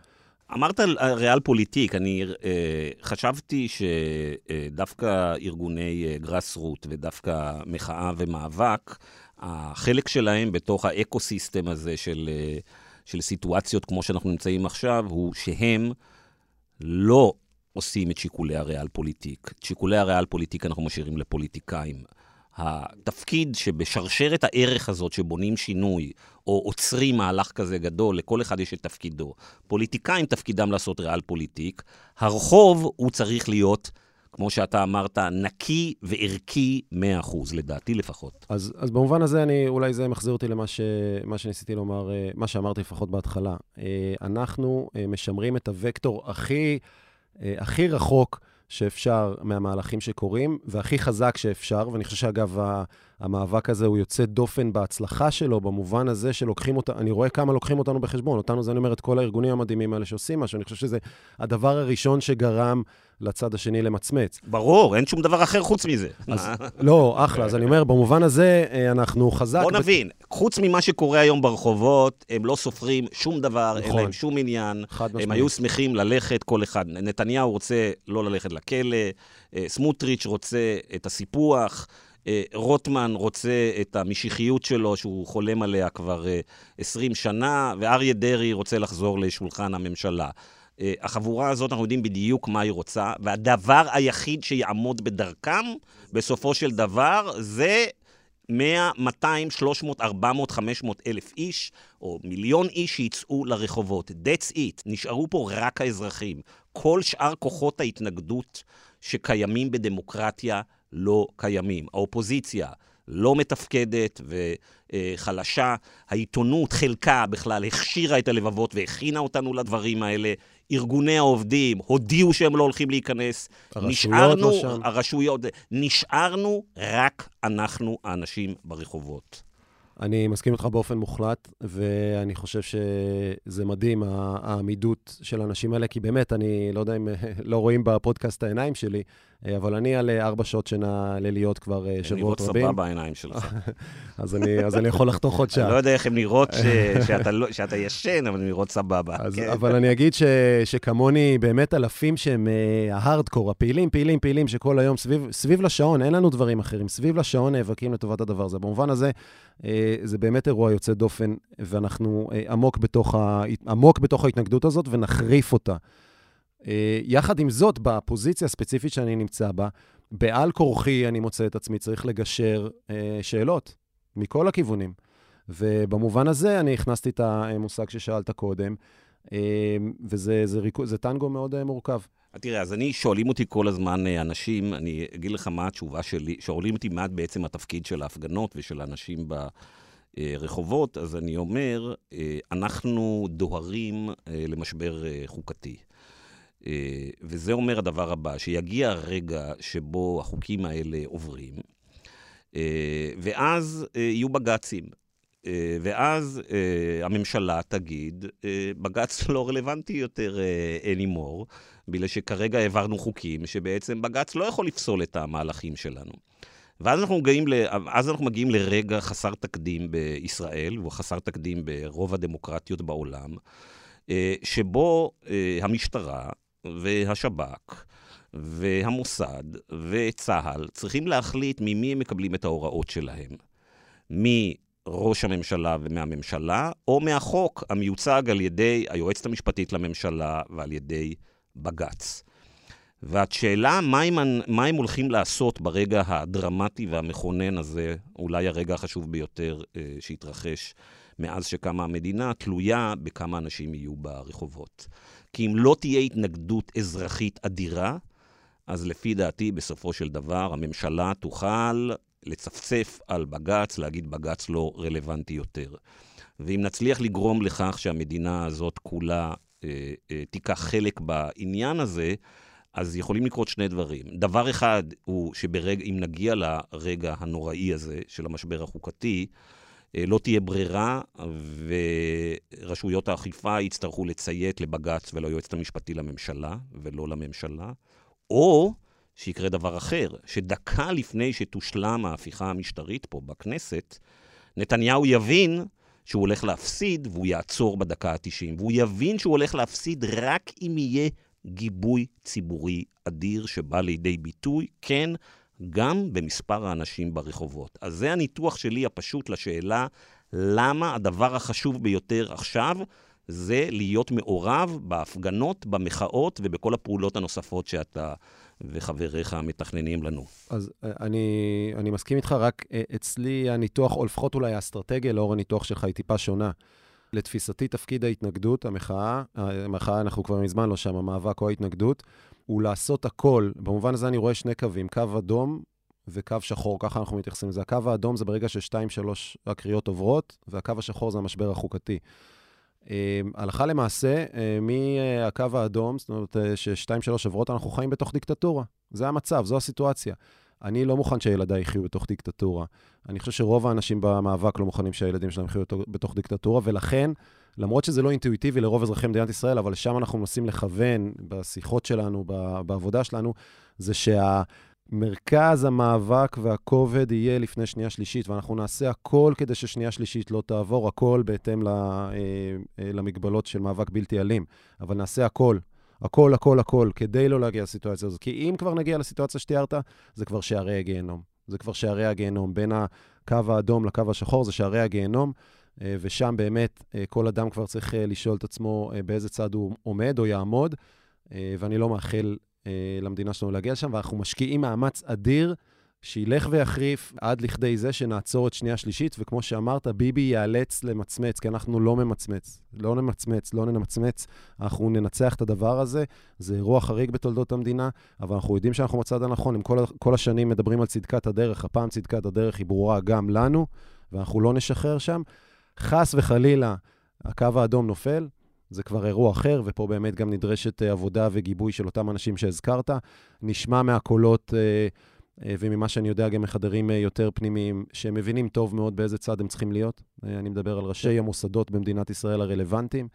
אמרת על ריאל פוליטיק, אני אה, חשבתי שדווקא ארגוני גרס רוט ודווקא מחאה ומאבק, החלק שלהם בתוך ה ecosystem הזה של, אה, של סיטואציות כמו שאנחנו נמצאים עכשיו, הוא שהם לא עושים את שיקולי הריאל פוליטיק. את שיקולי הריאל פוליטיק אנחנו משאירים לפוליטיקאים. התפקיד שבשרשרת הערך הזאת שבונים שינוי, או עוצרים מהלך כזה גדול, לכל אחד יש את תפקידו. פוליטיקאים תפקידם לעשות ריאל פוליטיק, הרחוב הוא צריך להיות כמו שאתה אמרת, נקי וערכי 100%, לדעתי לפחות. אז, אז במובן הזה, אני, אולי זה מחזיר אותי למה ש, שניסיתי לומר, אה, מה שאמרתי לפחות בהתחלה. אה, אנחנו אה, משמרים את הוקטור הכי, הכי רחוק שאפשר מהמהלכים שקורים, והכי חזק שאפשר, ואני חושב שאגב, המאבק הזה הוא יוצא דופן בהצלחה שלו, במובן הזה שלוקחים אותה, אני רואה כמה לוקחים אותנו בחשבון. אותנו, זה אני אומר, את כל הארגונים המדהימים האלה שעושים משהו. אני חושב שזה הדבר הראשון שגרם לצד השני למצמץ. ברור, אין שום דבר אחר חוץ מזה. אז, לא, אחלה. אז אני אומר, במובן הזה, אה, אנחנו חזק... בוא נבין. חוץ ממה שקורה היום ברחובות, הם לא סופרים שום דבר, נכון. אין להם שום עניין. חד משמעית. הם היו שמחים ללכת, כל אחד. נתניהו רוצה לא ללכת לכלא, אה, סמוטריץ' רוצה את הסיפוח. אה, רוטמן רוצה את המשיחיות שלו, שהוא חולם עליה כבר 20 שנה, ואריה דרעי רוצה לחזור לשולחן הממשלה. אה, החבורה הזאת, אנחנו יודעים בדיוק מה היא רוצה, והדבר היחיד שיעמוד בדרכם, בסופו של דבר, זה 100, 200, 300, 400, 500 אלף איש, או מיליון איש שיצאו לרחובות. That's it. נשארו פה רק האזרחים. כל שאר כוחות ההתנגדות שקיימים בדמוקרטיה לא קיימים. האופוזיציה לא מתפקדת וחלשה. העיתונות, חלקה בכלל, הכשירה את הלבבות והכינה אותנו לדברים האלה. ארגוני העובדים הודיעו שהם לא הולכים להיכנס. הרשויות נשארנו, לא שם. הרשויות, נשארנו רק אנחנו, האנשים ברחובות. אני מסכים איתך באופן מוחלט, ואני חושב שזה מדהים, העמידות של האנשים האלה, כי באמת, אני לא יודע אם לא רואים בפודקאסט העיניים שלי, אבל אני על ארבע שעות שינה ליליות כבר אה, שבועות רבים. אני נראות סבבה בעיניים שלך. אז, אני, אז אני יכול לחתוך עוד שעה. אני לא יודע איך הן נראות ש, שאתה, לא, שאתה ישן, אבל הן נראות סבבה. אז, כן. אבל אני אגיד ש, שכמוני, באמת אלפים שהם ההארדקור, הפעילים, פעילים, פעילים, שכל היום סביב, סביב לשעון, אין לנו דברים אחרים, סביב לשעון נאבקים לטובת הדבר הזה. במובן הזה, אה, זה באמת אירוע יוצא דופן, ואנחנו אה, עמוק בתוך, ה, עמוק בתוך ההתנגדות הזאת ונחריף אותה. אה, יחד עם זאת, בפוזיציה הספציפית שאני נמצא בה, בעל כורחי אני מוצא את עצמי צריך לגשר שאלות מכל הכיוונים. ובמובן הזה אני הכנסתי את המושג ששאלת קודם, וזה זה, זה, זה טנגו מאוד מורכב. תראה, אז אני, שואלים אותי כל הזמן אה, אנשים, אני אגיד לך מה התשובה שלי, שואלים אותי מה בעצם התפקיד של ההפגנות ושל האנשים ברחובות, אז אני אומר, אה, אנחנו דוהרים אה, למשבר חוקתי. וזה אומר הדבר הבא, שיגיע הרגע שבו החוקים האלה עוברים, ואז יהיו בג"צים. ואז הממשלה תגיד, בג"ץ לא רלוונטי יותר anymore, בגלל שכרגע העברנו חוקים שבעצם בג"ץ לא יכול לפסול את המהלכים שלנו. ואז אנחנו, מגיעים ל... אנחנו מגיעים לרגע חסר תקדים בישראל, והוא חסר תקדים ברוב הדמוקרטיות בעולם, אה, שבו אה, המשטרה והשב"כ והמוסד וצה"ל צריכים להחליט ממי הם מקבלים את ההוראות שלהם. מראש הממשלה ומהממשלה, או מהחוק המיוצג על ידי היועצת המשפטית לממשלה ועל ידי בג"ץ. והשאלה, מה הם, מה הם הולכים לעשות ברגע הדרמטי והמכונן הזה, אולי הרגע החשוב ביותר אה, שהתרחש מאז שקמה המדינה, תלויה בכמה אנשים יהיו ברחובות. כי אם לא תהיה התנגדות אזרחית אדירה, אז לפי דעתי, בסופו של דבר, הממשלה תוכל לצפצף על בג"ץ, להגיד בג"ץ לא רלוונטי יותר. ואם נצליח לגרום לכך שהמדינה הזאת כולה אה, אה, תיקח חלק בעניין הזה, אז יכולים לקרות שני דברים. דבר אחד הוא שאם נגיע לרגע הנוראי הזה של המשבר החוקתי, לא תהיה ברירה, ורשויות האכיפה יצטרכו לציית לבג"ץ וליועצת המשפטי לממשלה, ולא לממשלה, או שיקרה דבר אחר, שדקה לפני שתושלם ההפיכה המשטרית פה בכנסת, נתניהו יבין שהוא הולך להפסיד, והוא יעצור בדקה ה-90. והוא יבין שהוא הולך להפסיד רק אם יהיה גיבוי ציבורי אדיר שבא לידי ביטוי, כן, גם במספר האנשים ברחובות. אז זה הניתוח שלי הפשוט לשאלה למה הדבר החשוב ביותר עכשיו זה להיות מעורב בהפגנות, במחאות ובכל הפעולות הנוספות שאתה וחבריך מתכננים לנו. אז אה, אני, אני מסכים איתך, רק אה, אצלי הניתוח, או לפחות אולי האסטרטגיה לאור הניתוח שלך, היא טיפה שונה. לתפיסתי, תפקיד ההתנגדות, המחאה, המחאה, אנחנו כבר מזמן לא שם, המאבק או ההתנגדות, הוא לעשות הכל. במובן הזה אני רואה שני קווים, קו אדום וקו שחור, ככה אנחנו מתייחסים לזה. הקו האדום זה ברגע ששתיים, שלוש הקריאות עוברות, והקו השחור זה המשבר החוקתי. אמ, הלכה למעשה, אה, מהקו האדום, זאת אומרת, אה, ששתיים, שלוש עברות, אנחנו חיים בתוך דיקטטורה. זה המצב, זו הסיטואציה. אני לא מוכן שילדיי יחיו בתוך דיקטטורה. אני חושב שרוב האנשים במאבק לא מוכנים שהילדים שלהם יחיו בתוך דיקטטורה, ולכן, למרות שזה לא אינטואיטיבי לרוב אזרחי מדינת ישראל, אבל שם אנחנו מנסים לכוון בשיחות שלנו, בעבודה שלנו, זה שה... מרכז המאבק והכובד יהיה לפני שנייה שלישית, ואנחנו נעשה הכל כדי ששנייה שלישית לא תעבור, הכל בהתאם אה, אה, למגבלות של מאבק בלתי אלים. אבל נעשה הכל, הכל, הכל, הכל, כדי לא להגיע לסיטואציה הזאת. כי אם כבר נגיע לסיטואציה שתיארת, זה כבר שערי הגיהנום. זה כבר שערי הגיהנום. בין הקו האדום לקו השחור זה שערי הגיהנום, ושם באמת כל אדם כבר צריך לשאול את עצמו באיזה צד הוא עומד או יעמוד, ואני לא מאחל אה, למדינה שלנו להגיע לשם, ואנחנו משקיעים מאמץ אדיר שילך ויחריף עד לכדי זה שנעצור את שנייה שלישית, וכמו שאמרת, ביבי ייאלץ למצמץ, כי אנחנו לא ממצמץ. לא נמצמץ, לא נמצמץ, אנחנו ננצח את הדבר הזה. זה אירוע חריג בתולדות המדינה, אבל אנחנו יודעים שאנחנו בצד הנכון. אם כל, כל השנים מדברים על צדקת הדרך, הפעם צדקת הדרך היא ברורה גם לנו, ואנחנו לא נשחרר שם. חס וחלילה, הקו האדום נופל, זה כבר אירוע אחר, ופה באמת גם נדרשת אה, עבודה וגיבוי של אותם אנשים שהזכרת. נשמע מהקולות אה, אה, וממה שאני יודע, גם מחדרים יותר פנימיים, שהם מבינים טוב מאוד באיזה צד הם צריכים להיות. אני מדבר על ראשי המוסדות במדינת ישראל הרלוונטיים.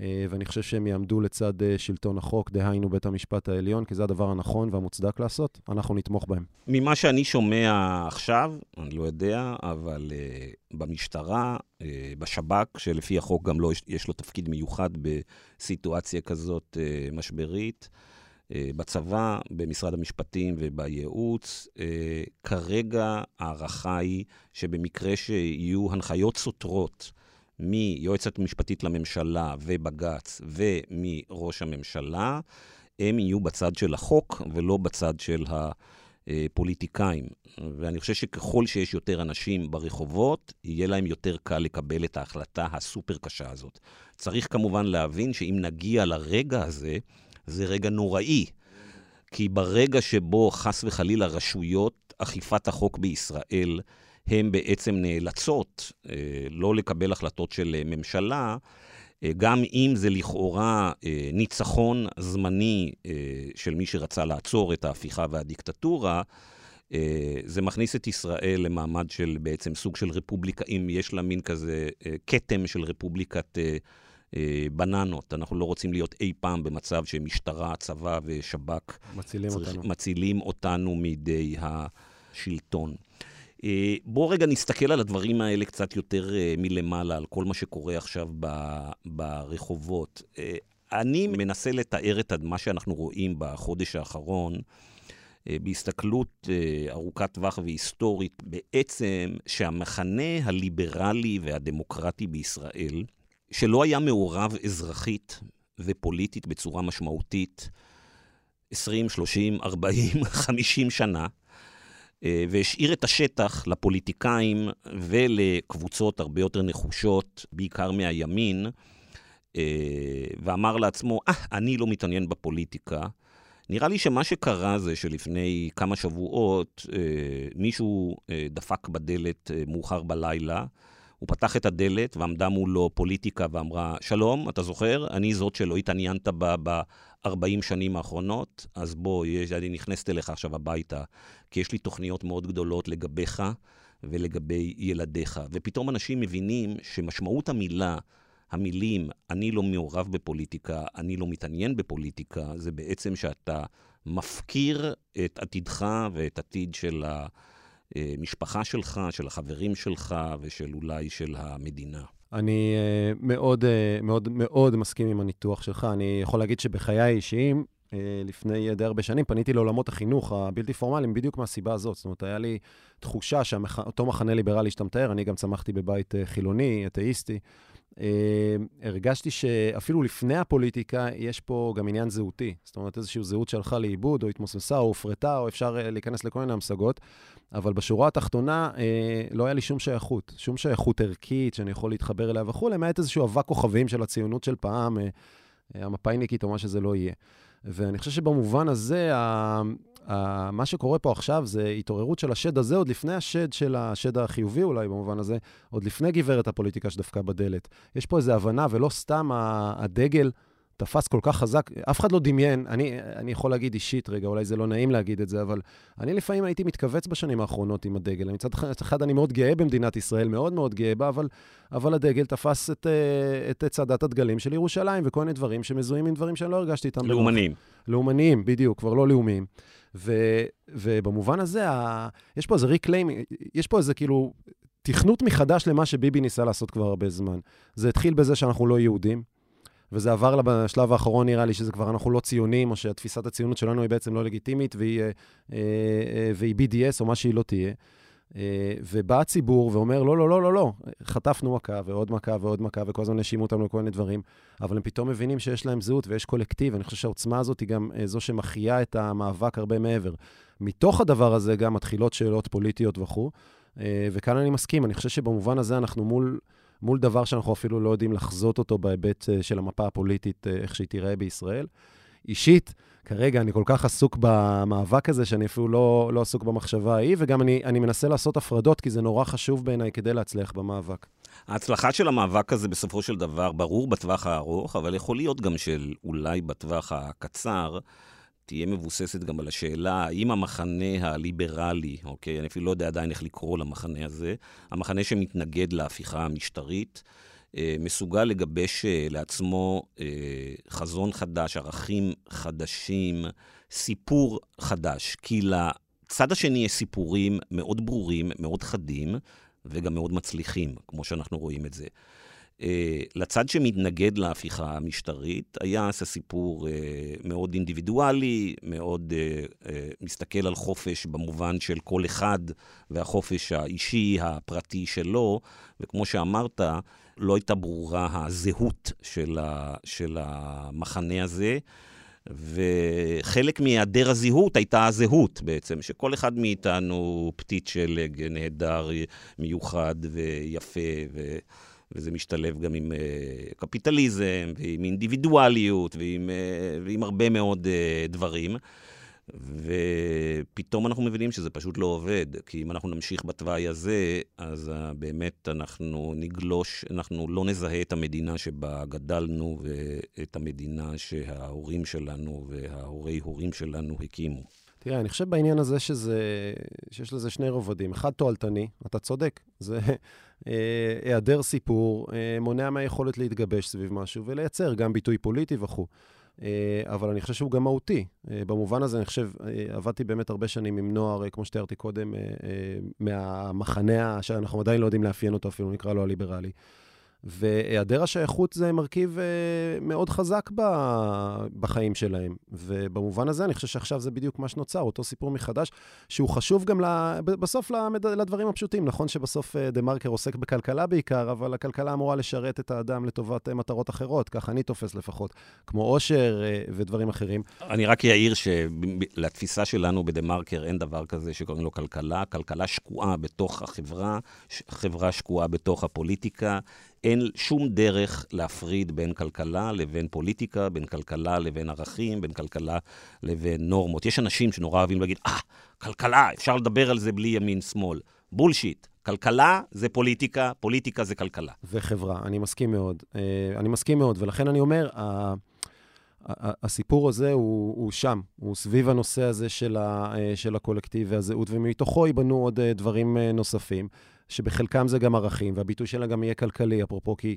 אה, ואני חושב שהם יעמדו לצד אה, שלטון החוק, דהיינו בית המשפט העליון, כי זה הדבר הנכון והמוצדק לעשות, אנחנו נתמוך בהם. ממה שאני שומע עכשיו, אני לא יודע, אבל uh, במשטרה, uh, בשב"כ, שלפי החוק גם לא, יש לו תפקיד מיוחד בסיטואציה כזאת uh, משברית, uh, בצבא, במשרד המשפטים ובייעוץ, uh, כרגע ההערכה היא שבמקרה שיהיו הנחיות סותרות, מיועצת משפטית לממשלה ובג"ץ ומראש הממשלה, הם יהיו בצד של החוק ולא בצד של הפוליטיקאים. ואני חושב שככל שיש יותר אנשים ברחובות, יהיה להם יותר קל לקבל את ההחלטה הסופר קשה הזאת. צריך כמובן להבין שאם נגיע לרגע הזה, זה רגע נוראי. כי ברגע שבו חס וחלילה רשויות אכיפת החוק בישראל הן בעצם נאלצות אה, לא לקבל החלטות של אה, ממשלה, אה, גם אם זה לכאורה ניצחון זמני של מי שרצה לעצור את ההפיכה והדיקטטורה, זה מכניס את ישראל למעמד של בעצם סוג של רפובליקה, אם יש לה מין כזה כתם של רפובליקת בננות. אנחנו לא רוצים להיות אי פעם במצב שמשטרה, צבא ושב"כ מצילים צריך, אותנו. מצילים אותנו מידי השלטון. אה, בואו רגע נסתכל על הדברים האלה קצת יותר אה, מלמעלה, על כל מה שקורה עכשיו ברחובות. אה, אני מנסה לתאר את מה שאנחנו רואים בחודש האחרון. בהסתכלות ארוכת טווח והיסטורית, בעצם שהמחנה הליברלי והדמוקרטי בישראל, שלא היה מעורב אזרחית ופוליטית בצורה משמעותית 20, 30, 40, 50 שנה, והשאיר את השטח לפוליטיקאים ולקבוצות הרבה יותר נחושות, בעיקר מהימין, אה, ואמר לעצמו, אה, ah, אני לא מתעניין בפוליטיקה. נראה לי שמה שקרה זה שלפני כמה שבועות אה, מישהו דפק בדלת מאוחר בלילה, הוא פתח את הדלת ועמדה מולו פוליטיקה ואמרה, שלום, אתה זוכר? אני זאת שלא התעניינת ב-40 שנים האחרונות, אז בוא, יש, אני נכנסת אליך עכשיו הביתה, כי יש לי תוכניות מאוד גדולות לגביך ולגבי ילדיך. ופתאום אנשים מבינים שמשמעות המילה, המילים, אני לא מעורב בפוליטיקה, אני לא מתעניין בפוליטיקה, זה בעצם שאתה מפקיר את עתידך ואת עתיד של. המשפחה שלך, של החברים שלך ושל אולי של המדינה. אני uh, מאוד, uh, מאוד, מאוד מסכים עם הניתוח שלך. אני יכול להגיד שבחיי האישיים, uh, לפני די הרבה שנים, פניתי לעולמות החינוך הבלתי פורמליים בדיוק מהסיבה הזאת. זאת אומרת, היה לי תחושה שאותו מחנה ליברלי שאתה מתאר, אני גם צמחתי בבית uh, חילוני, אתאיסטי, אה, הרגשתי שאפילו לפני הפוליטיקה, יש פה גם עניין זהותי. זאת אומרת, איזושהי זהות שהלכה לאיבוד, או התמוססה, או הופרטה, או אפשר אה, להיכנס לכל מיני המשגות. אבל בשורה התחתונה, אה, לא היה לי שום שייכות, שום שייכות ערכית שאני יכול להתחבר אליה וכו', למעט איזשהו אבק כוכבים של הציונות של פעם, המפא"יניקית או מה שזה לא יהיה. ואני חושב שבמובן הזה, מה שקורה פה עכשיו זה התעוררות של השד הזה, עוד לפני השד של השד החיובי אולי, במובן הזה, עוד לפני גברת הפוליטיקה שדפקה בדלת. יש פה איזו הבנה, ולא סתם הדגל תפס כל כך חזק, אף אחד לא דמיין, אני, אני יכול להגיד אישית רגע, אולי זה לא נעים להגיד את זה, אבל אני לפעמים הייתי מתכווץ בשנים האחרונות עם הדגל. מצד אחד אני מאוד גאה במדינת ישראל, מאוד מאוד גאה בה, אבל, אבל הדגל תפס את, אה, את צעדת הדגלים של ירושלים וכל מיני דברים שמזוהים עם דברים שאני לא הרגשתי איתם. לאומניים. לאומניים, בדיוק, כבר לא לאומיים. ו, ובמובן הזה, ה, יש פה איזה ריקליים, יש פה איזה כאילו תכנות מחדש למה שביבי ניסה לעשות כבר הרבה זמן. זה התחיל בזה שאנחנו לא יהודים. וזה עבר בשלב האחרון, נראה לי, שזה כבר אנחנו לא ציונים, או שתפיסת הציונות שלנו היא בעצם לא לגיטימית, והיא, אה, אה, והיא BDS, או מה שהיא לא תהיה. אה, ובא הציבור ואומר, לא, לא, לא, לא, לא, חטפנו מכה ועוד מכה ועוד מכה, וכל הזמן האשימו אותנו לכל מיני דברים, אבל הם פתאום מבינים שיש להם זהות ויש קולקטיב, אני חושב שהעוצמה הזאת היא גם זו שמחיה את המאבק הרבה מעבר. מתוך הדבר הזה גם מתחילות שאלות פוליטיות וכו', וכאן אני מסכים, אני חושב שבמובן הזה אנחנו מול... מול דבר שאנחנו אפילו לא יודעים לחזות אותו בהיבט אה, של המפה הפוליטית, אה, איך שהיא תיראה בישראל. אישית, כרגע אני כל כך עסוק במאבק הזה, שאני אפילו לא, לא עסוק במחשבה ההיא, וגם אני, אני מנסה לעשות הפרדות, כי זה נורא חשוב בעיניי כדי להצליח במאבק. ההצלחה של המאבק הזה בסופו של דבר ברור בטווח הארוך, אבל יכול להיות גם של אולי בטווח הקצר. תהיה מבוססת גם על השאלה האם המחנה הליברלי, אוקיי, אני אפילו לא יודע עדיין איך לקרוא למחנה הזה, המחנה שמתנגד להפיכה המשטרית, אה, מסוגל לגבש אה, לעצמו אה, חזון חדש, ערכים חדשים, סיפור חדש. כי לצד השני יש סיפורים מאוד ברורים, מאוד חדים, וגם מאוד מצליחים, כמו שאנחנו רואים את זה. אה, לצד שמתנגד להפיכה המשטרית, היה זה סיפור אה, מאוד אינדיבידואלי, מאוד אה, מסתכל על חופש במובן של כל אחד והחופש האישי, הפרטי שלו, וכמו שאמרת, לא הייתה ברורה הזהות של, ה, של המחנה הזה. וחלק מהיעדר הזהות הייתה הזהות בעצם, שכל אחד מאיתנו פתית שלג נהדר, מיוחד ויפה. ו... וזה משתלב גם עם uh, קפיטליזם, ועם אינדיבידואליות, ועם, uh, ועם הרבה מאוד uh, דברים. ופתאום אנחנו מבינים שזה פשוט לא עובד, כי אם אנחנו נמשיך בתוואי הזה, אז באמת אנחנו נגלוש, אנחנו לא נזהה את המדינה שבה גדלנו, ואת המדינה שההורים שלנו וההורי הורים שלנו הקימו. תראה, אני חושב בעניין הזה שזה, שיש לזה שני רובדים. אחד תועלתני, אתה צודק, זה אה, היעדר סיפור, אה, מונע מהיכולת להתגבש סביב משהו ולייצר גם ביטוי פוליטי וכו'. אה, אבל אני חושב שהוא גם מהותי. במובן הזה, אני חושב, עבדתי באמת הרבה שנים עם נוער, כמו שתיארתי קודם, מהמחנה שאנחנו עדיין לא יודעים לאפיין אותו, אפילו נקרא לו הליברלי. והיעדר השייכות זה מרכיב uh, מאוד חזק ב, בחיים שלהם. ובמובן הזה, אני חושב שעכשיו זה בדיוק מה שנוצר, אותו סיפור מחדש, שהוא חשוב גם ל, בסוף למד, לדברים הפשוטים. נכון שבסוף uh, דה מרקר עוסק בכלכלה בעיקר, אבל הכלכלה אמורה לשרת את האדם לטובת uh, מטרות אחרות, ככה אני תופס לפחות, כמו עושר uh, ודברים אחרים. אני רק אעיר שלתפיסה שלנו בדה מרקר אין דבר כזה שקוראים לו כלכלה. כלכלה שקועה בתוך החברה, חברה שקועה בתוך הפוליטיקה. אין שום דרך להפריד בין כלכלה לבין פוליטיקה, בין כלכלה לבין ערכים, בין כלכלה לבין נורמות. יש אנשים שנורא אוהבים להגיד, אה, ah, כלכלה, אפשר לדבר על זה בלי ימין-שמאל. בולשיט. כלכלה זה פוליטיקה, פוליטיקה זה כלכלה. וחברה, אני מסכים מאוד. אה, אני מסכים מאוד, ולכן אני אומר, הסיפור הזה הוא, הוא שם, הוא סביב הנושא הזה של, ה, אה, של הקולקטיב והזהות, ומתוכו ייבנו עוד אה, דברים נוספים. שבחלקם זה גם ערכים, והביטוי שלה גם יהיה כלכלי, אפרופו, כי,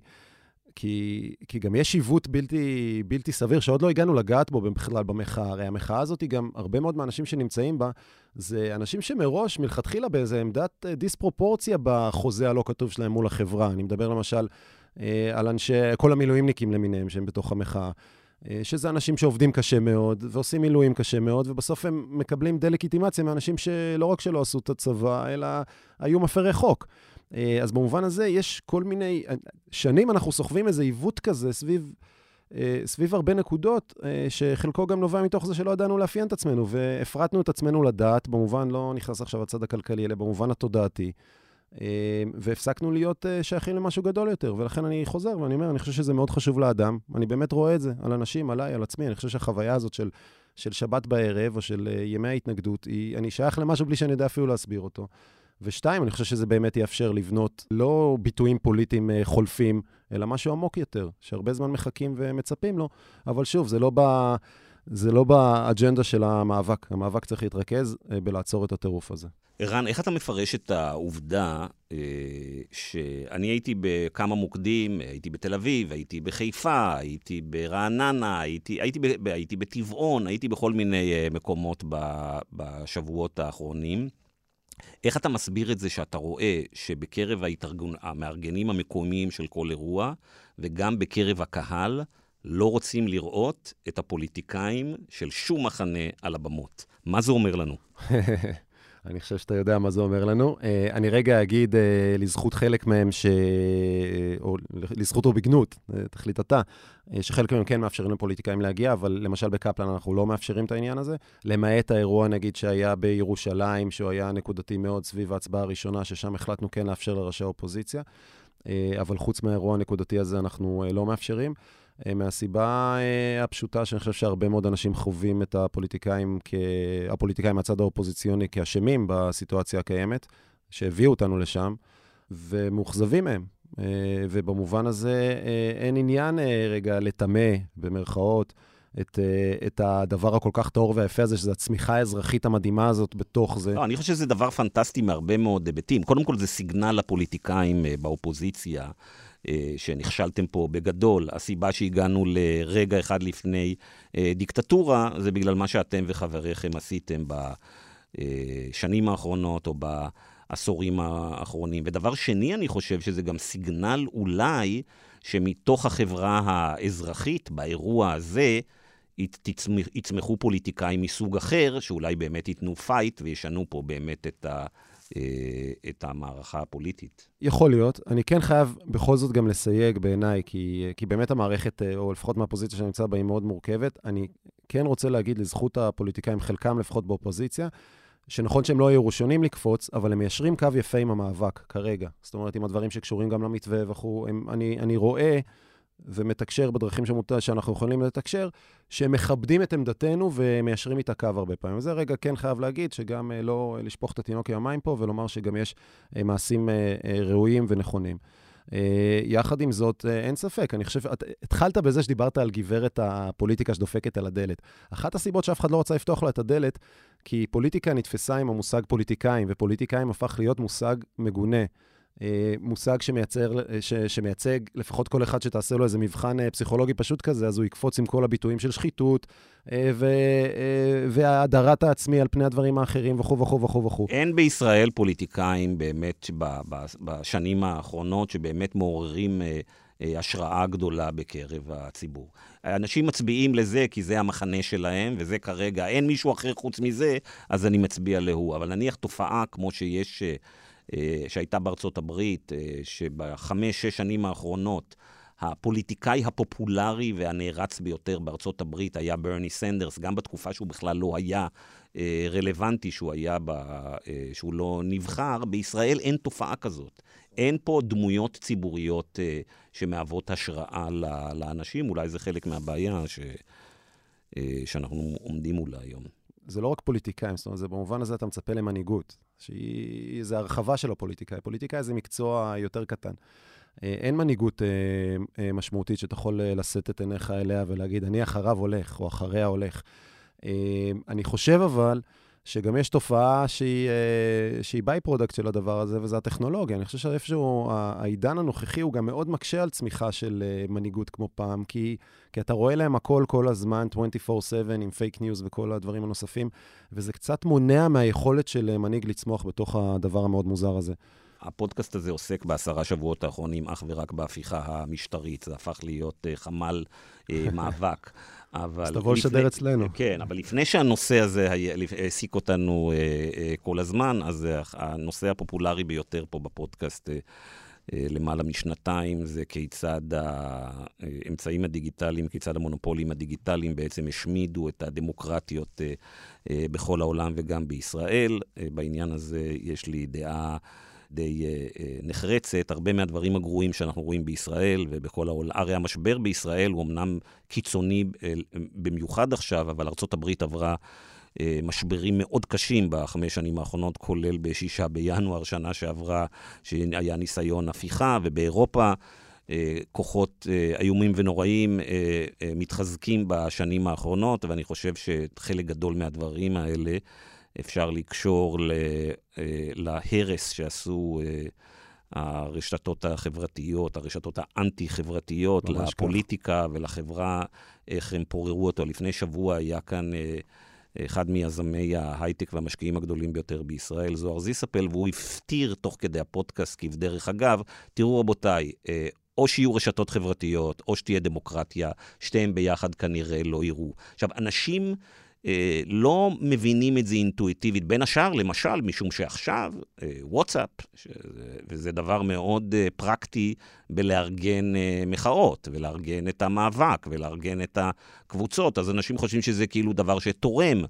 כי, כי גם יש עיוות בלתי, בלתי סביר, שעוד לא הגענו לגעת בו בכלל במחאה. הרי המחאה הזאת, היא גם הרבה מאוד מהאנשים שנמצאים בה, זה אנשים שמראש, מלכתחילה, באיזה עמדת אה, דיספרופורציה בחוזה הלא כתוב שלהם מול החברה. אני מדבר למשל... על אנשי, כל המילואימניקים למיניהם שהם בתוך המחאה. שזה אנשים שעובדים קשה מאוד, ועושים מילואים קשה מאוד, ובסוף הם מקבלים דה-לגיטימציה מאנשים שלא רק שלא עשו את הצבא, אלא היו מפרי חוק. אז במובן הזה יש כל מיני... שנים אנחנו סוחבים איזה עיוות כזה סביב... אה, סביב הרבה נקודות, אה, שחלקו גם נובע מתוך זה שלא ידענו לאפיין את עצמנו, והפרטנו את עצמנו לדעת, במובן, לא נכנס עכשיו לצד הכלכלי, אלא במובן התודעתי, אה, והפסקנו להיות שייכים למשהו גדול יותר. ולכן אני חוזר ואני אומר, אני חושב שזה מאוד חשוב לאדם. אני באמת רואה את זה על אנשים, עליי, על עצמי. אני חושב שהחוויה הזאת של, של שבת בערב, או של ימי ההתנגדות, היא, אני שייך למשהו בלי שאני יודע אפילו להסביר אותו. ושתיים, אני חושב שזה באמת יאפשר לבנות לא ביטויים פוליטיים אה, חולפים, אלא משהו עמוק יותר, שהרבה זמן מחכים ומצפים לו, אבל שוב, זה לא, ב, זה לא באג'נדה של המאבק. המאבק צריך להתרכז אה, בלעצור את הטירוף הזה. ערן, איך אתה מפרש את העובדה אה, שאני הייתי בכמה מוקדים, הייתי בתל אביב, הייתי בחיפה, הייתי ברעננה, הייתי, הייתי, ב, הייתי בטבעון, הייתי בכל מיני אה, מקומות בשבועות האחרונים. איך אתה מסביר את זה שאתה רואה שבקרב ההתארגן... המארגנים המקומיים של כל אירוע, וגם בקרב הקהל, לא רוצים לראות את הפוליטיקאים של שום מחנה על הבמות? מה זה אומר לנו? אני חושב שאתה יודע מה זה אומר לנו. Uh, אני רגע אגיד uh, לזכות חלק מהם, ש... או לזכות או בגנות, תחליט אתה, שחלק מהם כן מאפשרים לפוליטיקאים להגיע, אבל למשל בקפלן אנחנו לא מאפשרים את העניין הזה, למעט האירוע, נגיד, שהיה בירושלים, שהוא היה נקודתי מאוד סביב ההצבעה הראשונה, ששם החלטנו כן לאפשר לראשי האופוזיציה, אבל חוץ מהאירוע הנקודתי הזה אנחנו לא מאפשרים. אה, מהסיבה אה, הפשוטה שאני חושב שהרבה מאוד אנשים חווים את הפוליטיקאים, כ... הפוליטיקאים מהצד האופוזיציוני כאשמים בסיטואציה הקיימת, שהביאו אותנו לשם, ומאוכזבים מהם. אה, ובמובן הזה אין עניין רגע לטמא, במרכאות, את, את הדבר הכל כך טהור והיפה הזה, שזו הצמיחה האזרחית המדהימה הזאת בתוך זה. לא, אני חושב שזה דבר פנטסטי מהרבה מאוד היבטים. קודם כל, זה סיגנל לפוליטיקאים באופוזיציה. אה, שנכשלתם פה בגדול. הסיבה שהגענו לרגע אחד לפני אה, דיקטטורה, זה בגלל מה שאתם וחבריכם עשיתם בשנים האחרונות או בעשורים האחרונים. ודבר שני, אני חושב שזה גם סיגנל אולי שמתוך החברה האזרחית, באירוע הזה, יצמחו פוליטיקאים מסוג אחר, שאולי באמת ייתנו fight וישנו פה באמת את ה... אה, את המערכה הפוליטית. יכול להיות. אני כן חייב בכל זאת גם לסייג בעיניי, כי, כי באמת המערכת, אה, או לפחות מהפוזיציה שאני נמצא בה, היא מאוד מורכבת. אני כן רוצה להגיד לזכות הפוליטיקאים, חלקם לפחות באופוזיציה, שנכון שהם לא היו ראשונים לקפוץ, אבל הם מיישרים קו יפה עם המאבק כרגע. זאת אומרת, עם הדברים שקשורים גם למתווה וכו'. אני, אני רואה... ומתקשר בדרכים שמותר, שאנחנו יכולים לתקשר, שהם מכבדים את עמדתנו ומיישרים איתה קו הרבה פעמים. וזה רגע כן חייב להגיד, שגם אה, לא לשפוך את התינוק עם המים פה, ולומר שגם יש אה, מעשים אה, ראויים ונכונים. יחד עם זאת, אין ספק, אני חושב, את, התחלת בזה שדיברת על גברת הפוליטיקה שדופקת על הדלת. אחת הסיבות שאף אחד לא רצה לפתוח לה את הדלת, כי פוליטיקה נתפסה עם המושג פוליטיקאים, ופוליטיקאים הפך להיות מושג מגונה. אה, מושג שמייצר, אה, ש, שמייצג לפחות כל אחד שתעשה לו איזה מבחן אה, פסיכולוגי פשוט כזה, אז הוא יקפוץ עם כל הביטויים של שחיתות ו, והאדרת העצמי על פני הדברים האחרים וכו' וכו' וכו' וכו'. אין בישראל פוליטיקאים באמת בשנים האחרונות שבאמת מעוררים... השראה גדולה בקרב הציבור. אנשים מצביעים לזה כי זה המחנה שלהם, וזה כרגע, אין מישהו אחר חוץ מזה, אז אני מצביע להוא. אבל נניח תופעה כמו שיש שהייתה בארצות הברית, אה, שבחמש, שש שנים האחרונות, הפוליטיקאי הפופולרי והנערץ ביותר בארצות הברית היה ברני סנדרס, גם בתקופה שהוא בכלל לא היה אה, רלוונטי, שהוא, היה ב, שהוא לא נבחר, בישראל אין תופעה כזאת. אין פה דמויות ציבוריות שמהוות השראה לאנשים, אולי זה חלק מהבעיה ש, שאנחנו עומדים מולה היום. זה לא רק פוליטיקאים, זאת אומרת, זה במובן הזה אתה מצפה למנהיגות, שהיא, זה הרחבה של הפוליטיקאי. פוליטיקאי זה מקצוע יותר קטן. אה, אין מנהיגות אה, אה, משמעותית שאתה יכול לשאת את עיניך אליה ולהגיד, אני אחריו הולך, או אחריה הולך. אני חושב אבל, שגם יש תופעה שהיא, אה, שהיא byproduct של הדבר הזה, וזה הטכנולוגיה. אני חושב שאיפשהו העידן הנוכחי הוא גם מאוד מקשה על צמיחה של אה, מנהיגות כמו פעם, כי, כי אתה רואה להם הכל כל הזמן, 24/7, עם fake news וכל הדברים הנוספים, וזה קצת מונע מהיכולת של אה, מנהיג לצמוח בתוך הדבר המאוד מוזר הזה. הפודקאסט הזה עוסק בעשרה שבועות האחרונים אך ורק בהפיכה המשטרית. זה הפך להיות uh, חמ"ל uh, מאבק. אבל... אז תבוא לשדר אצלנו. כן, אבל לפני שהנושא הזה העסיק אותנו uh, uh, כל הזמן, אז הנושא הפופולרי ביותר פה בפודקאסט... Uh, למעלה משנתיים, זה כיצד האמצעים הדיגיטליים, כיצד המונופולים הדיגיטליים בעצם השמידו את הדמוקרטיות בכל העולם וגם בישראל. בעניין הזה יש לי דעה די נחרצת. הרבה מהדברים הגרועים שאנחנו רואים בישראל ובכל העולם, הרי המשבר בישראל הוא אמנם קיצוני במיוחד עכשיו, אבל ארה"ב עברה... אה, משברים מאוד קשים בחמש שנים האחרונות, כולל בשישה בינואר שנה שעברה, שהיה ניסיון הפיכה, ובאירופה אה, כוחות אה, איומים ונוראים מתחזקים בשנים האחרונות, ואני חושב שחלק גדול מהדברים האלה אפשר לקשור להרס שעשו הרשתות החברתיות, הרשתות האנטי-חברתיות, לפוליטיקה כך. ולחברה, איך הם פוררו אותו. לפני שבוע היה כאן... אחד מיזמי ההייטק והמשקיעים הגדולים ביותר בישראל, זוהר זיספל, והוא הפתיר תוך כדי הפודקאסט כבדרך אגב, תראו רבותיי, אה, או שיהיו רשתות חברתיות, או שתהיה דמוקרטיה, שתיהם ביחד כנראה לא יראו. עכשיו, אנשים... אה, לא מבינים את זה אינטואיטיבית, בין השאר, למשל, משום שעכשיו, אה, וואטסאפ, וזה דבר מאוד אה, פרקטי בלארגן אה, מחאות, ולארגן את המאבק, ולארגן את הקבוצות, אז אנשים חושבים שזה כאילו דבר שתורם,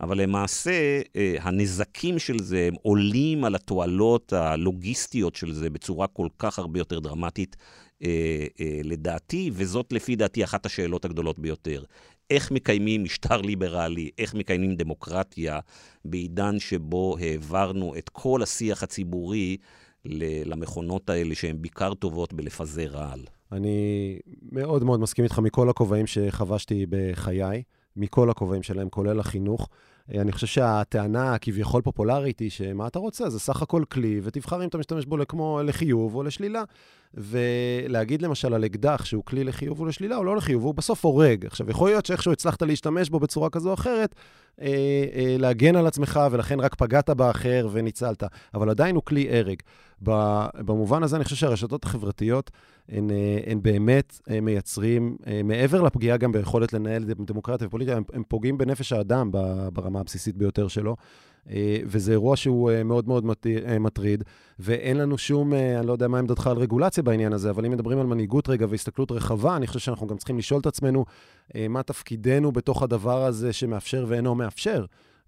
אבל למעשה אה, הנזקים של זה הם עולים על התועלות הלוגיסטיות של זה בצורה כל כך הרבה יותר דרמטית. אה, אה, לדעתי, וזאת לפי דעתי אחת השאלות הגדולות ביותר. איך מקיימים משטר ליברלי, איך מקיימים דמוקרטיה בעידן שבו העברנו את כל השיח הציבורי למכונות האלה שהן בעיקר טובות בלפזר רעל. אני מאוד מאוד מסכים איתך מכל הכובעים שחבשתי בחיי, מכל הכובעים שלהם, כולל החינוך. אני חושב שהטענה הכביכול פופולרית היא שמה אתה רוצה, זה סך הכל כלי, ותבחר אם אתה משתמש בו כמו לחיוב או לשלילה. ולהגיד למשל על אקדח שהוא כלי לחיוב או לשלילה, או לא לחיוב, הוא בסוף הורג. עכשיו, יכול להיות שאיכשהו הצלחת להשתמש בו בצורה כזו או אחרת, אה, אה, להגן על עצמך, ולכן רק פגעת באחר וניצלת, אבל עדיין הוא כלי הרג. במובן הזה אני חושב שהרשתות החברתיות הן, אה, הן באמת אה, מייצרים, אה, מעבר לפגיעה גם ביכולת לנהל דמוקרטיה ופוליטיקה, הם, הם פוגעים בנפש האדם ברמה הבסיסית ביותר שלו. וזה אירוע שהוא מאוד מאוד מטריד, ואין לנו שום, אני לא יודע מה עמדתך על רגולציה בעניין הזה, אבל אם מדברים על מנהיגות רגע והסתכלות רחבה, אני חושב שאנחנו גם צריכים לשאול את עצמנו מה תפקידנו בתוך הדבר הזה שמאפשר ואינו מאפשר,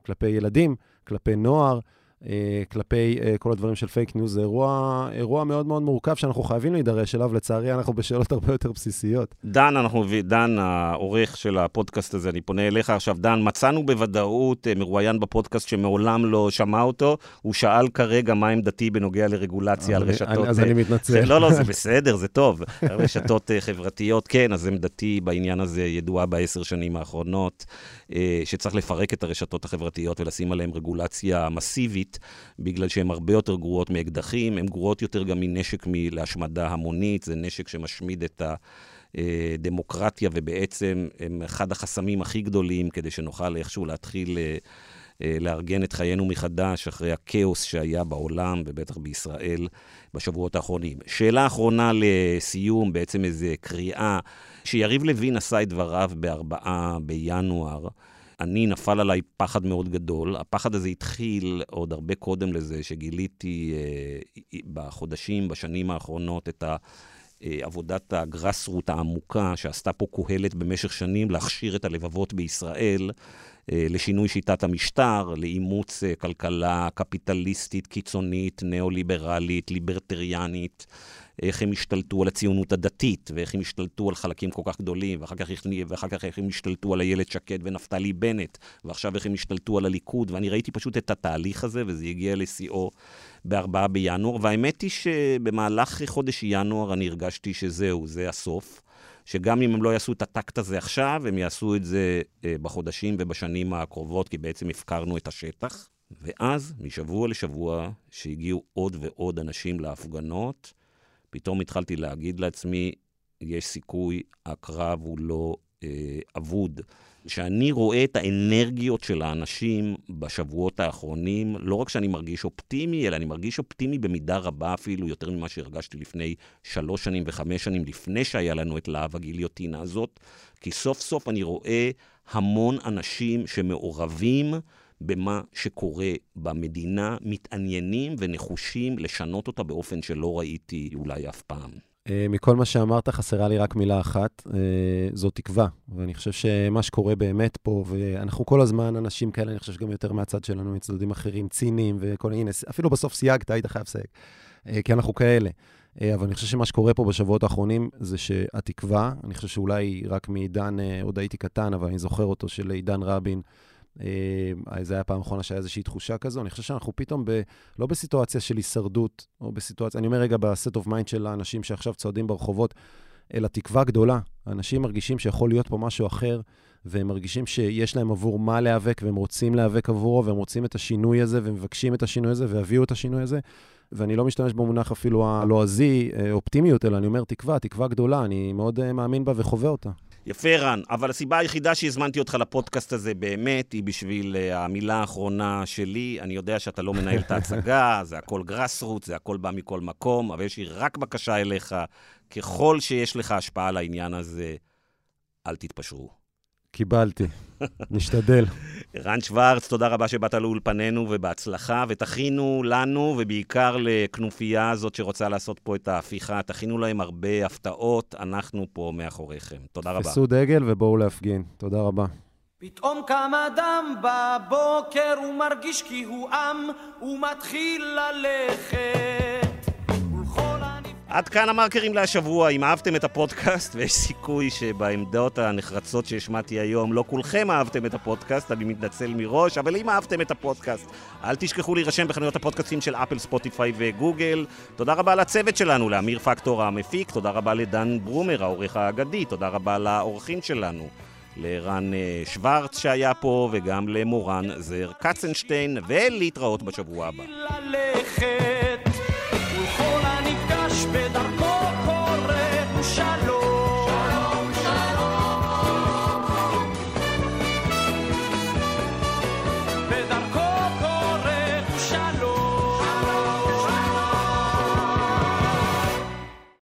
כלפי ילדים, כלפי נוער. אה, כלפי אה, כל הדברים של fake news, זה אירוע, אירוע מאוד מאוד מורכב שאנחנו חייבים להידרש אליו, לצערי אנחנו בשאלות הרבה יותר בסיסיות. דן, אנחנו, דן, העורך של הפודקאסט הזה, אני פונה אליך עכשיו. דן, מצאנו בוודאות אה, מרואיין בפודקאסט שמעולם לא שמע אותו, הוא שאל כרגע מה עמדתי בנוגע לרגולציה על רשתות... אז אני מתנצל. לא, לא, זה בסדר, זה טוב. רשתות חברתיות, כן, אז עמדתי בעניין הזה ידועה בעשר שנים האחרונות, שצריך לפרק את הרשתות החברתיות ולשים עליהן רגולציה מסיבית. המונית, בגלל שהן הרבה יותר גרועות מאקדחים, הן גרועות יותר גם מנשק להשמדה המונית, זה נשק שמשמיד את הדמוקרטיה, ובעצם הם אחד החסמים הכי גדולים כדי שנוכל איכשהו להתחיל... אה, אה, לארגן את חיינו מחדש אחרי הכאוס שהיה בעולם, ובטח בישראל, בשבועות האחרונים. שאלה אחרונה לסיום, בעצם איזו קריאה, שיריב לוין עשה את דבריו בארבעה בינואר. אני, נפל עליי פחד מאוד גדול. הפחד הזה התחיל עוד הרבה קודם לזה, שגיליתי אה, בחודשים, בשנים האחרונות, את ה... אה, עבודת הגרסרות העמוקה שעשתה פה קהלת במשך שנים להכשיר את הלבבות בישראל אה, לשינוי שיטת המשטר, לאימוץ אה, כלכלה קפיטליסטית, קיצונית, ניאו-ליברלית, ליברטריאנית, איך הם השתלטו על הציונות הדתית, ואיך הם השתלטו על חלקים כל כך גדולים, ואחר כך, ואחר כך איך הם השתלטו על איילת שקד ונפתלי בנט, ועכשיו איך הם השתלטו על הליכוד, ואני ראיתי פשוט את התהליך הזה, וזה הגיע לשיאו בארבעה בינואר, והאמת היא שבמהלך חודש ינואר אני הרגשתי שזהו, זה הסוף. שגם אם הם לא יעשו את הטקט הזה עכשיו, הם יעשו את זה אה, בחודשים ובשנים הקרובות, כי בעצם הפקרנו את השטח. ואז, משבוע לשבוע, שהגיעו עוד ועוד אנשים להפגנות, פתאום התחלתי להגיד לעצמי, יש סיכוי, הקרב הוא לא אה, אבוד. שאני רואה את האנרגיות של האנשים בשבועות האחרונים, לא רק שאני מרגיש אופטימי, אלא אני מרגיש אופטימי במידה רבה אפילו, יותר ממה שהרגשתי לפני שלוש שנים וחמש שנים, לפני שהיה לנו את להב הגיליוטינה הזאת, כי סוף סוף אני רואה המון אנשים שמעורבים במה שקורה במדינה, מתעניינים ונחושים לשנות אותה באופן שלא ראיתי אולי אף פעם. אה, מכל מה שאמרת, חסרה לי רק מילה אחת, אה, זו תקווה. ואני חושב שמה שקורה באמת פה, ואנחנו כל הזמן אנשים כאלה, אני חושב שגם יותר מהצד שלנו, מצדדים אחרים, ציניים וכל, הנה, אפילו בסוף סייגת, היית חייב לסייג, אה, כי אנחנו כאלה. אבל אני חושב שמה שקורה פה בשבועות האחרונים זה שהתקווה, אני חושב שאולי רק מעידן, עוד הייתי קטן, אבל אני זוכר אותו, של עידן רבין, אה, זה היה פעם אחרונה שהיה איזושהי תחושה כזו. אני חושב שאנחנו פתאום ב, לא בסיטואציה של הישרדות, או בסיטואציה, אני אומר רגע ב state of mind של האנשים שעכשיו צועדים ברחובות, אלא תקווה גדולה. אנשים מרגישים שיכול להיות פה משהו אחר, והם מרגישים שיש להם עבור מה להיאבק, והם רוצים להיאבק עבורו, והם רוצים את השינוי הזה, ומבקשים את השינוי הזה, ויביאו את השינוי הזה. ואני לא משתמש במונח אפילו הלועזי, אה, אופטימיות, אלא אני אומר תקווה, תקווה גדולה, אני מאוד אה, מאמין בה וחווה אותה. יפה, רן, אבל הסיבה היחידה שהזמנתי אותך לפודקאסט הזה באמת היא בשביל uh, המילה האחרונה שלי. אני יודע שאתה לא מנהל את ההצגה, זה הכל grassroot, זה הכל בא מכל מקום, אבל יש לי רק בקשה אליך, ככל שיש לך השפעה על העניין הזה, אל תתפשרו. קיבלתי, נשתדל. רן שוורץ, תודה רבה שבאת לאולפנינו ובהצלחה, ותכינו לנו, ובעיקר לכנופיה הזאת שרוצה לעשות פה את ההפיכה, תכינו להם הרבה הפתעות, אנחנו פה מאחוריכם. תודה רבה. תפסו דגל ובואו להפגין. תודה רבה. פתאום קם אדם בבוקר ומרגיש כי הוא עם ומתחיל ללכת עד כאן המרקרים להשבוע. אם אהבתם את הפודקאסט, ויש סיכוי שבעמדות הנחרצות שהשמעתי היום לא כולכם אהבתם את הפודקאסט, אני מתנצל מראש, אבל אם אהבתם את הפודקאסט, אל תשכחו להירשם בחנויות הפודקאסטים של אפל, ספוטיפיי וגוגל. תודה רבה לצוות שלנו, לאמיר פקטור המפיק, תודה רבה לדן ברומר, העורך האגדי, תודה רבה לאורחים שלנו. לרן אה, שוורץ שהיה פה, וגם למורן זר קצנשטיין, ולהתראות בשבוע הבא. hospedar